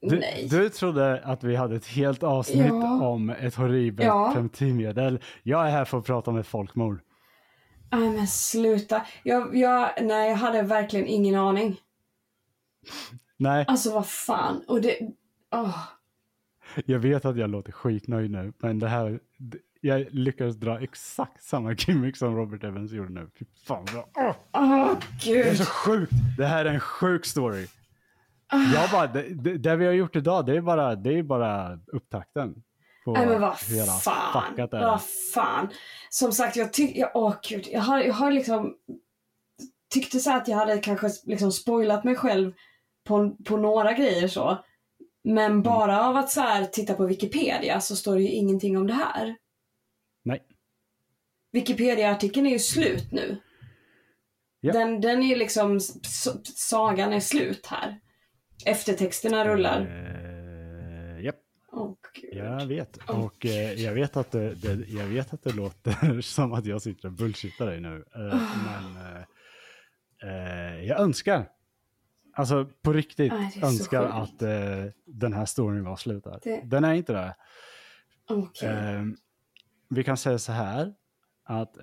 Du, Nej. du trodde att vi hade ett helt avsnitt Ja. om ett horribelt Ja. preventivmedel. Jag är här för att prata om ett folkmord. Nej men sluta. Jag, jag, nej, jag hade verkligen ingen aning. Nej, Alltså vad fan. Och det... åh. jag vet att jag låter skitnöjd nu, men det här, jag lyckades dra exakt samma gimmick som Robert Evans gjorde nu. Fy fan vad, åh, Åh det är gud. så sjukt. Det här är en sjuk story. Jag bara, det, det, vi har gjort idag, det är bara, det är bara upptakten. Nej men vad fan. Vad fan. Som sagt, jag tyckte... Åh gud. Jag har, jag har liksom... Tyckte så att jag hade kanske liksom spoilat mig själv på, på några grejer så. Mm. Men bara av att så här titta på Wikipedia så står det ju ingenting om det här. Nej. Wikipedia-artikeln är ju slut nu. Ja. Den, den är liksom, sagan är slut här. Eftertexterna rullar. Eh. Åh gud. Jag vet. Och eh, jag, vet att det, det, jag vet att det låter *laughs* som att jag sitter och bullshittar dig nu. Eh, men eh, eh, jag önskar, alltså på riktigt, så önskar att eh, den här storyn var slut där. Det- Den är inte det. Okej. Eh, vi kan säga så här, att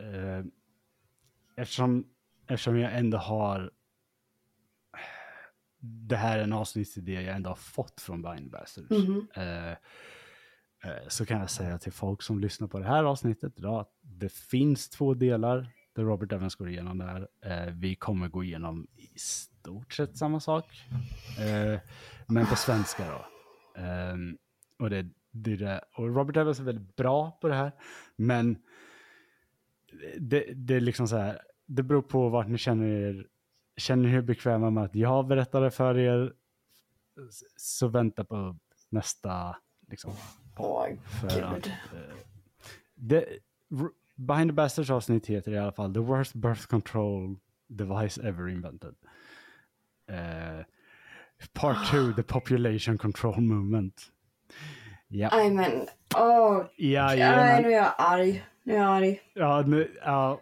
eftersom, eftersom jag ändå har det här är en avsnittsidé jag ändå har fått från Bind Bastards. Mhm. Eh, eh, så kan jag säga till folk som lyssnar på det här avsnittet idag att det finns två delar där Robert Evans går igenom det här. Eh, vi kommer gå igenom i stort sett samma sak, eh, men på svenska då. Eh, och, det, det. och Robert Evans är väldigt bra på det här, men det, det är liksom så här, det beror på vart ni känner er, känner er bekväma med att jag berättar det för er, så vänta på nästa liksom, Åh för att, eh, det, Behind the Bastards avsnitt heter i alla fall The Worst Birth Control Device Ever Invented. Eh, part 2, The Population Control Movement. Ja, Nej men, åh. ja, nu är jag arg. Nu är jag arg. ja, nu, ja.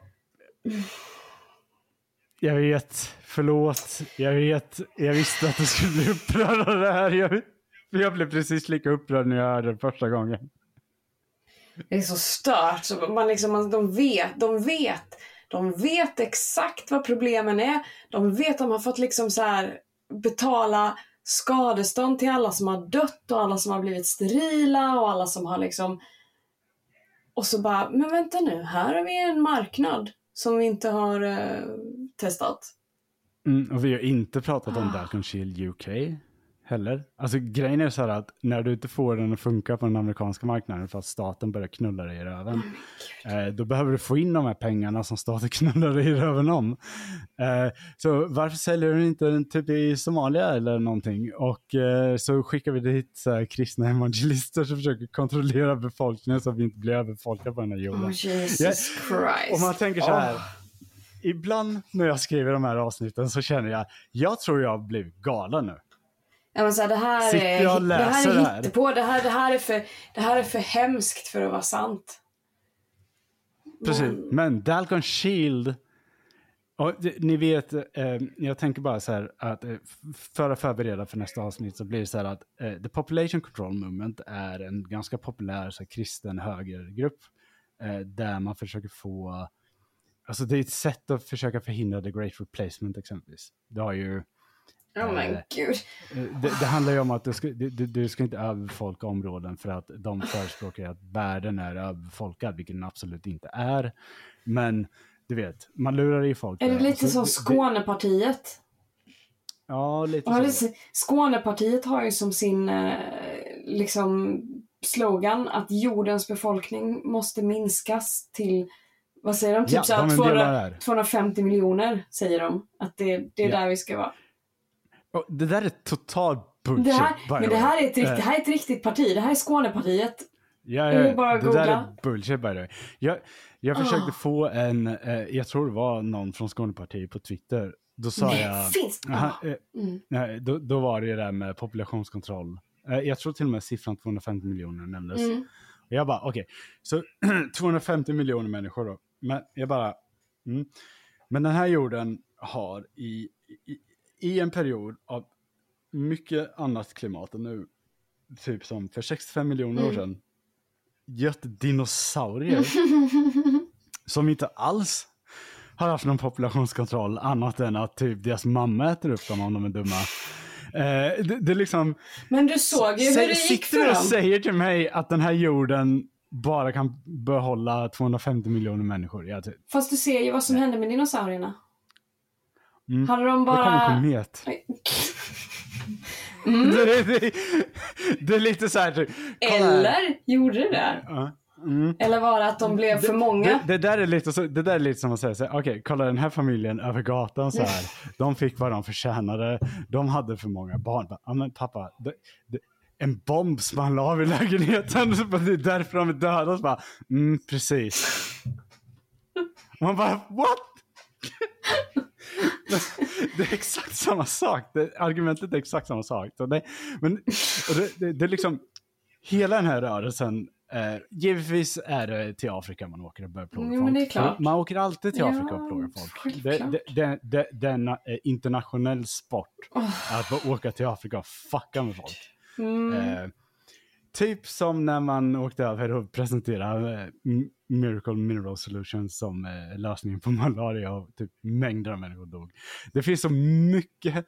Jag vet, förlåt, jag vet, jag visste att du skulle bli upprörd av det här. Jag, jag blev precis lika upprörd när jag hörde det första gången. Det är så stört. Så man liksom, man, de vet, de vet. De vet exakt vad problemen är. De vet att de har fått liksom så här betala skadestånd till alla som har dött och alla som har blivit sterila och alla som har liksom... Och så bara, men vänta nu, här har vi en marknad som vi inte har eh, testat. Mm, och vi har inte pratat om Ah. Dalton Shield UK heller. Alltså grejen är så här att när du inte får den att funka på den amerikanska marknaden för att staten börjar knulla dig i röven. Eh, då behöver du få in de här pengarna som staten *laughs* knullar dig i röven om. Eh, så varför säljer du inte den typ i Somalia eller någonting? Och eh, så skickar vi dit så här, kristna evangelister som försöker kontrollera befolkningen så att vi inte blir överbefolkade på den här jorden. Oh, Jesus Ja, Christ. Om man tänker så här. Åh. Ibland när jag skriver de här avsnitten så känner jag, jag tror jag blivit galen nu. Ja, men så här, det här Sitter är, jag och det här läser är det här? Det här, det, här är för, det här är för hemskt för att vara sant. Precis, Men- men Dalcon Shield, och ni vet, eh, jag tänker bara så här att eh, för att förbereda för nästa avsnitt så blir det så här att eh, The Population Control Movement är en ganska populär så här, kristen högergrupp eh, där man försöker få, alltså det är ett sätt att försöka förhindra the great replacement exempelvis. Det har ju, Ja men Eh, gud. Eh, Det, det handlar ju om att du ska, du, du- ska inte överbefolka områden för att de förespråkar att världen är överbefolkad, vilket den absolut inte är. Men du vet, man lurar i folk. Är det lite Så som det- Skånepartiet? Ja, lite Ja, så. Skånepartiet har ju som sin eh, liksom slogan att jordens befolkning måste minskas till, vad säger de? Typ Ja, så de är här en del av 200, det här. 250 miljoner säger de. Att det, det är Ja. där vi ska vara. Och det där är total bullshit. Det här, men det här, är ett, rikt- Eh, det här är ett riktigt parti. Det här är Skånepartiet. Ja, Det ja, bara det där är bullshit by the way. Jag, jag försökte Ah. få en, eh, jag tror det var någon från Skånepartiet på Twitter. Då sa Nej, jag... finns Aha, ah. eh, mm. Då, då var det ju det där med populationskontroll. Eh, Jag tror till och med siffran 250 miljoner nämndes. Mm. Och jag bara, okej, så *clears throat* 250 miljoner människor då. Men jag bara, mm. Men den här jorden har i, i, i en period av mycket annat klimat än nu. Typ som för 65 miljoner år Mm. sedan. Gött dinosaurier. *laughs* som inte alls har haft någon populationskontroll annat än att typ deras mamma äter upp dem om de är dumma. Eh, det, det är liksom, Men du såg ju hur det gick sitter för du och dem. säger till mig att den här jorden bara kan behålla 250 miljoner människor? Ja, typ. Fast du ser ju vad som hände med dinosaurierna. Mm. Hade de Det kommer en bara... komet. *laughs* Nej. Det, det, det är lite så här, typ, här. Eller gjorde det det? Ja. Mm. Eller var det att de blev för många? Det, det, där är lite så, det där är lite som att säga så okej, kolla den här familjen över gatan så här. *laughs* De fick vad de förtjänade. De hade för många barn. Bara, men pappa, det, det, en bomb small av i lägenheten. *laughs* Så bara, det är därför de är döda. Så bara, mm, precis. Man bara, what? *laughs* det är exakt samma sak. Det, argumentet är exakt samma sak. Så det, men det, det, det är liksom, hela den här rörelsen, eh, givetvis är det till Afrika man åker och börjar plåga Jo, folk. Man åker alltid till Ja, Afrika och plågar folk. Det, är en eh, internationell sport Åh. att åka till Afrika och fucka med folk. Mm. Eh, typ som när man åkte över och presenterade eh, Miracle Mineral Solutions som eh, lösningen på malaria och typ mängder av människor dog. Det finns så mycket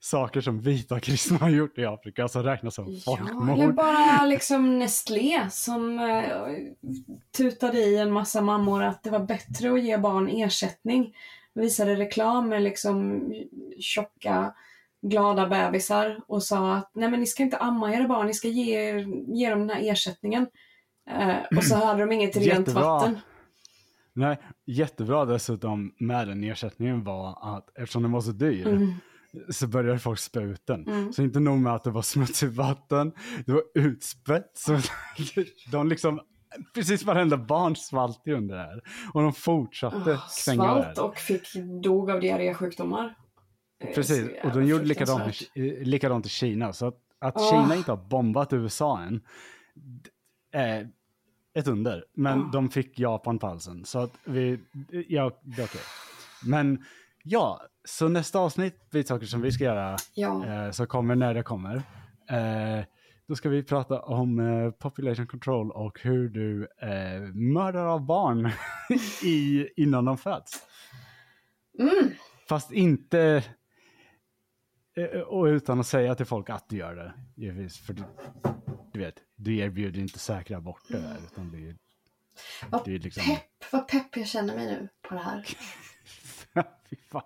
saker som vita kristna har gjort i Afrika som räknas som Ja, folkmord. bara liksom Nestlé som eh, tutade i en massa mammor att det var bättre att ge barn ersättning. Visade reklam med liksom tjocka, glada bebisar och sa att nej men ni ska inte amma era barn, ni ska ge, ge dem den här ersättningen. Eh, och så hade de inget rent vatten. Nej, jättebra dessutom med den ersättningen var att eftersom den var så dyr Mm. så började folk spä ut den. Mm. Så inte nog med att det var smutsigt vatten, det var utspätt. Så *laughs* de liksom, precis varenda barn svalt ju under det här. Och de fortsatte Oh, kränga det svalt och fick, dog av diarrésjukdomar. Eh, Precis, och de gjorde likadant, eh, likadant i Kina. Så att, att Åh. Kina inte har bombat USA än är ett under. Men Åh. de fick Japan på halsen. Så att vi, ja, det är okej. Men ja, så nästa avsnitt, vid saker som vi ska göra, Ja. eh, så kommer när det kommer. Eh, då ska vi prata om eh, population control och hur du eh, mördar av barn *laughs* i, innan de föds. Mm. Fast inte... eh, Och utan att säga till folk att du gör det. Givetvis, för du, du vet, du erbjuder inte säkra aborter där. Utan det är, Vad det är liksom... pepp, vad pepp jag känner mig nu på det här. *laughs* Fy fan.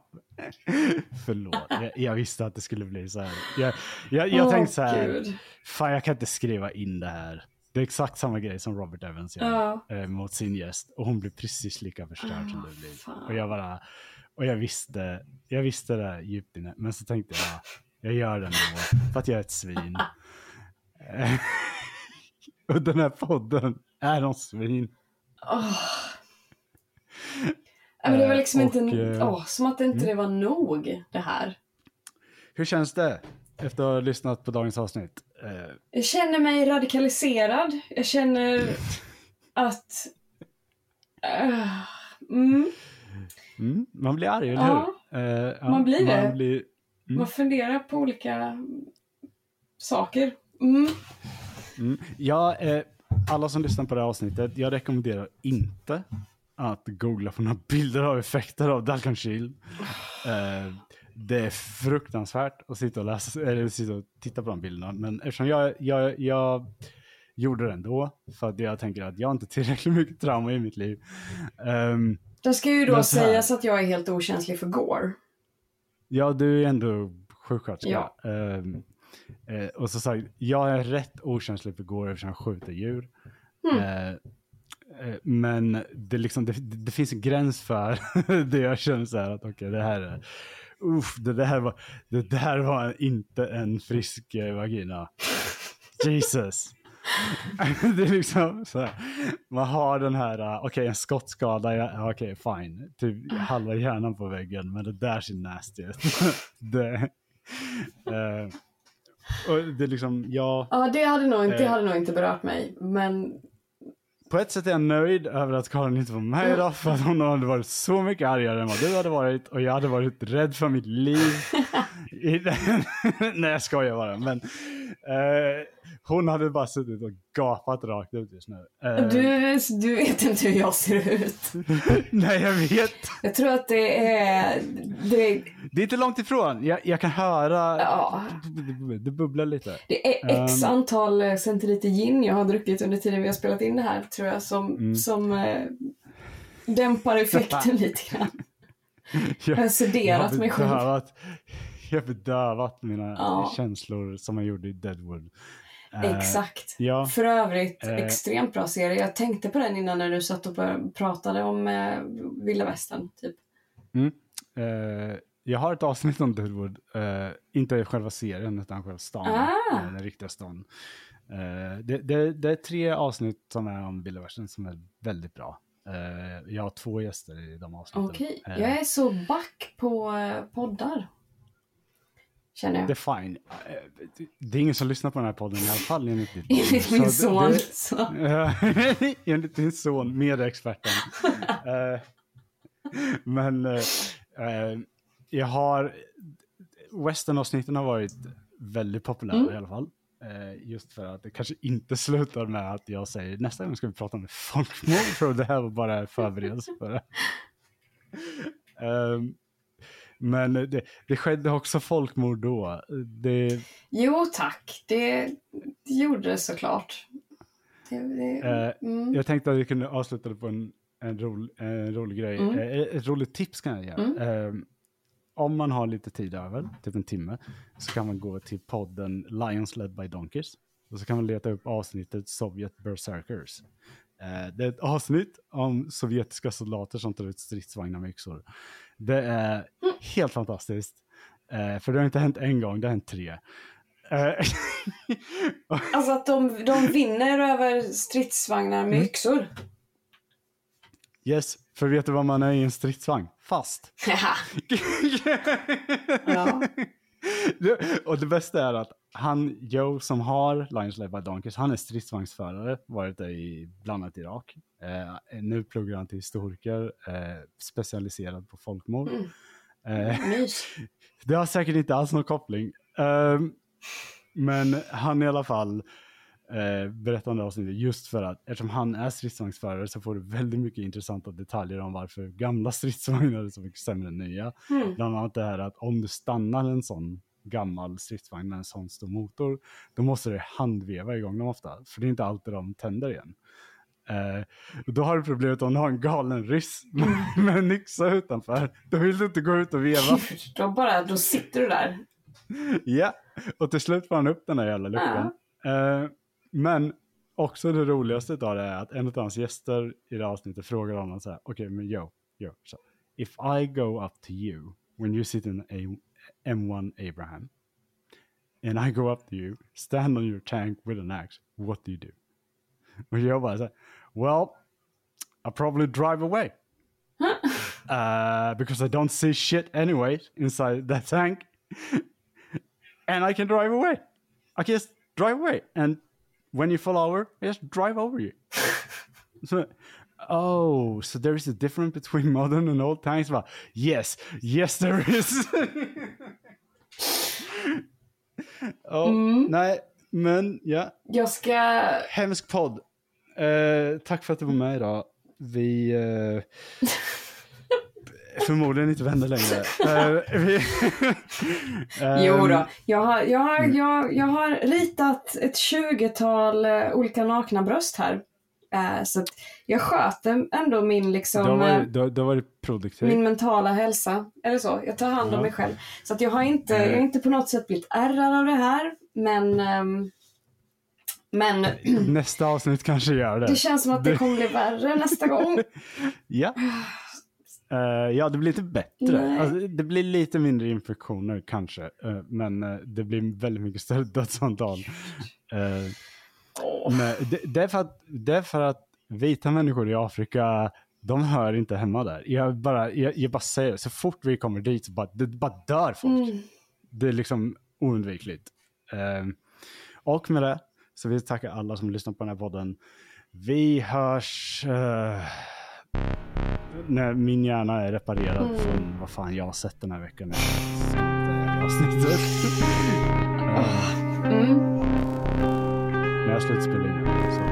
Förlåt, *laughs* jag, jag visste att det skulle bli så här. Jag, jag, jag Åh, tänkte så här, Gud. fan jag kan inte skriva in det här. Det är exakt samma grej som Robert Evans gör Ja. eh, mot sin gäst. Och hon blir precis lika förstörd som Ah, du blir. Och jag bara, och jag visste, jag visste det djupt inne. Men så tänkte jag, jag gör det ändå. För att jag är ett svin. *laughs* Och den här podden är om svin. Ja, men det var liksom Eh, inte, och, eh, åh, som att inte det var nog det här. Hur känns det efter att ha lyssnat på dagens avsnitt? Eh, Jag känner mig radikaliserad. Jag känner *laughs* att... Uh, mm, mm, man blir arg, eller Ja, hur? Ja, man blir det. Man blir, Mm. Man funderar på olika saker. Mm. Mm. Ja, eh, alla som lyssnar på det här avsnittet, jag rekommenderar inte att googla på några bilder av effekter av Dalkan Shield. Eh, det är fruktansvärt att sitta och, läsa, eller sitta och titta på de bilderna, men eftersom jag, jag, jag gjorde det ändå, för att jag tänker att jag har inte tillräckligt mycket trauma i mitt liv. Ehm, Det ska ju då här- sägas att jag är helt okänslig för gore. Ja, du är ändå sjuksköterska. Ja. Ehm, eh, och så sagt, jag är rätt okänslig för går eftersom jag skjuter djur. Mm. Eh, men det, liksom, det, det finns en gräns för *laughs* det jag känner så här att okej, det här är, uff, det där var, det där var inte en frisk vagina. Jesus. *laughs* det är liksom så här, man har den här, uh, okej en skottskada, okej fine, typ halva hjärnan på väggen, men det där ser nasty ut. *laughs* det, eh, och det är liksom, ja, Ja, det hade nog, inte, det Eh. hade nog inte berört mig. Men på ett sätt är jag nöjd över att Karin inte var med idag för att hon hade varit så mycket argare än vad du hade varit och jag hade varit rädd för mitt liv. *laughs* I den- Nej jag skojar bara men eh, hon hade bara suttit och gapat rakt ut just nu. Eh, Du, du vet inte hur jag ser ut. *laughs* Nej jag vet. Jag tror att det är... Det är, Det är inte långt ifrån. Jag, jag kan höra. Ja. Det bubblar lite. det är x Ehm. antal centiliter gin jag har druckit under tiden vi har spelat in det här, tror jag, som, Mm. som eh, dämpar effekten *laughs* lite grann. Jag har sederat mig själv. jag har bedövat mina Ja. känslor som jag gjorde i Deadwood. Eh, Exakt. ja. För övrigt, Eh. extremt bra serie. Jag tänkte på den innan när du satt och pratade om eh, vilda västern. Typ. Eh, jag har ett avsnitt om Deadwood. inte själva serien utan själva stan. Ah. den riktiga stan. Det, det, det är tre avsnitt som är om vilda västern som är väldigt bra. Jag har två gäster i de avsnitten. Okej, Eh, jag är så back på poddar. Känner Det jag. är fine. Eh, Det är ingen som lyssnar på den här podden i alla fall enligt ditt *laughs* Enligt min Så det- son. det- Så. *laughs* Enligt din son, medexperten. *laughs* Eh, men eh, jag har... Western-avsnitten har varit väldigt populära Mm. i alla fall. Just för att det kanske inte slutar med att jag säger nästa gång ska vi prata om folkmord för det här var bara förberedelse för det. Ehm, men det, det skedde också folkmord då. Det, Jo tack, det, gjorde det såklart. Det, det, Eh, mm. Jag tänkte att vi kunde avsluta det på en, en, rolig, en rolig grej. Mm. Eh, ett roligt tips kan jag ge. Mm. Eh, om man har lite tid över, typ en timme, så kan man gå till podden Lions Led by Donkeys. Och så kan man leta upp avsnittet Sovjet Berserkers. Eh, det är ett avsnitt om sovjetiska soldater som tar ut stridsvagnar med yxor. Det är helt fantastiskt. Eh, för det har inte hänt en gång, det har hänt tre. Eh, *laughs* Alltså att de, de vinner över stridsvagnar med Mm. yxor. yes, för vet du vad man är i en stridsvagn? Fast. ja. *laughs* Det- och det bästa är att han, Joe, som har Lions Led by Donkeys, han är stridsvagnsförare, varit där i bland annat Irak. Eh, nu pluggar han till historiker, eh, specialiserad på folkmord. Mm. Eh, *laughs* det har säkert inte alls någon koppling. Ehm, men han i alla fall eh, berättande avsnittet just för att eftersom han är stridsvagnsförare så får du väldigt mycket intressanta detaljer om varför gamla *laughs* stridsvagnar är så mycket sämre än nya. Mm. Bland annat det här att om du stannar en sån gammal stridsvagn med en sån stor motor, då måste du handveva igång dem ofta, för det är inte alltid de tänder igen. Eh, då har du problemet om du har en galen ryss *laughs* med, en yxa utanför. Då vill du inte gå ut och veva. *laughs* Då, bara, då sitter du där. Ja, och till slut får han upp den där jävla luckan. Eh, men också det roligaste av det är att en av hans gäster i det här avsnittet frågar honom så här, okej men yo, yo, so if I go up to you when you sit in a M1 Abraham and I go up to you, stand on your tank with an axe, what do you do? Och jag bara så well, I probably drive away. *laughs* uh, because I don't see shit anyway inside that tank. *laughs* and I can drive away. I can just drive away. And when you fall over, I just drive over you. *laughs* so, oh, so there is a difference between *laughs* modern and old tanks? Well, yes, yes, there is. *laughs* oh, Nej, men ja, Jag ska... hemsk podd. Eh, tack för att du var med idag. Vi... Eh, *laughs* förmodligen inte vänner längre. Eh, vi, Jo då. Jag har, jag, har, jag, jag har ritat ett 20-tal eh, olika nakna bröst här. Eh, så jag sköter ändå min, liksom, eh, du, har- du har varit produktiv. min mentala hälsa. Eller så. Jag tar hand om Ja. mig själv. Så att jag har inte, Eh. jag har inte på något sätt blivit ärrad av det här. Men, ehm, men *clears throat* Nästa avsnitt kanske gör det. det känns som att det kommer bli värre nästa gång. *laughs* Ja. Eh, ja, det blir inte bättre. Alltså, det blir lite mindre infektioner kanske. eh, men eh, det blir väldigt mycket större dödsantal. *laughs* Eh, Men det, det, är för att, det är för att vita människor i Afrika, de hör inte hemma där. Jag bara, jag, jag bara säger det, så fort vi kommer dit så bara, det bara dör folk. Mm. Det är liksom oundvikligt. Eh, och med det så vill jag tacka alla som lyssnar på den här podden. Vi hörs uh, när min hjärna är reparerad mm. från vad fan jag har sett den här veckan. Avsnittet. mm. När jag in. Så.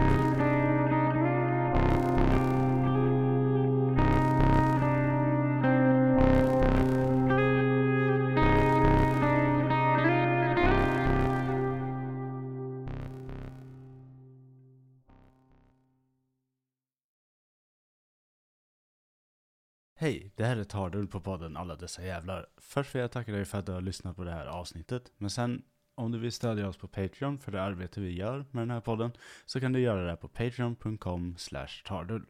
Hej, det här är Tardull på podden Alla dessa jävlar. Först vill jag tacka dig för att du har lyssnat på det här avsnittet. Men sen, om du vill stödja oss på Patreon för det arbete vi gör med den här podden, så kan du göra det på patreon.com slash tardull.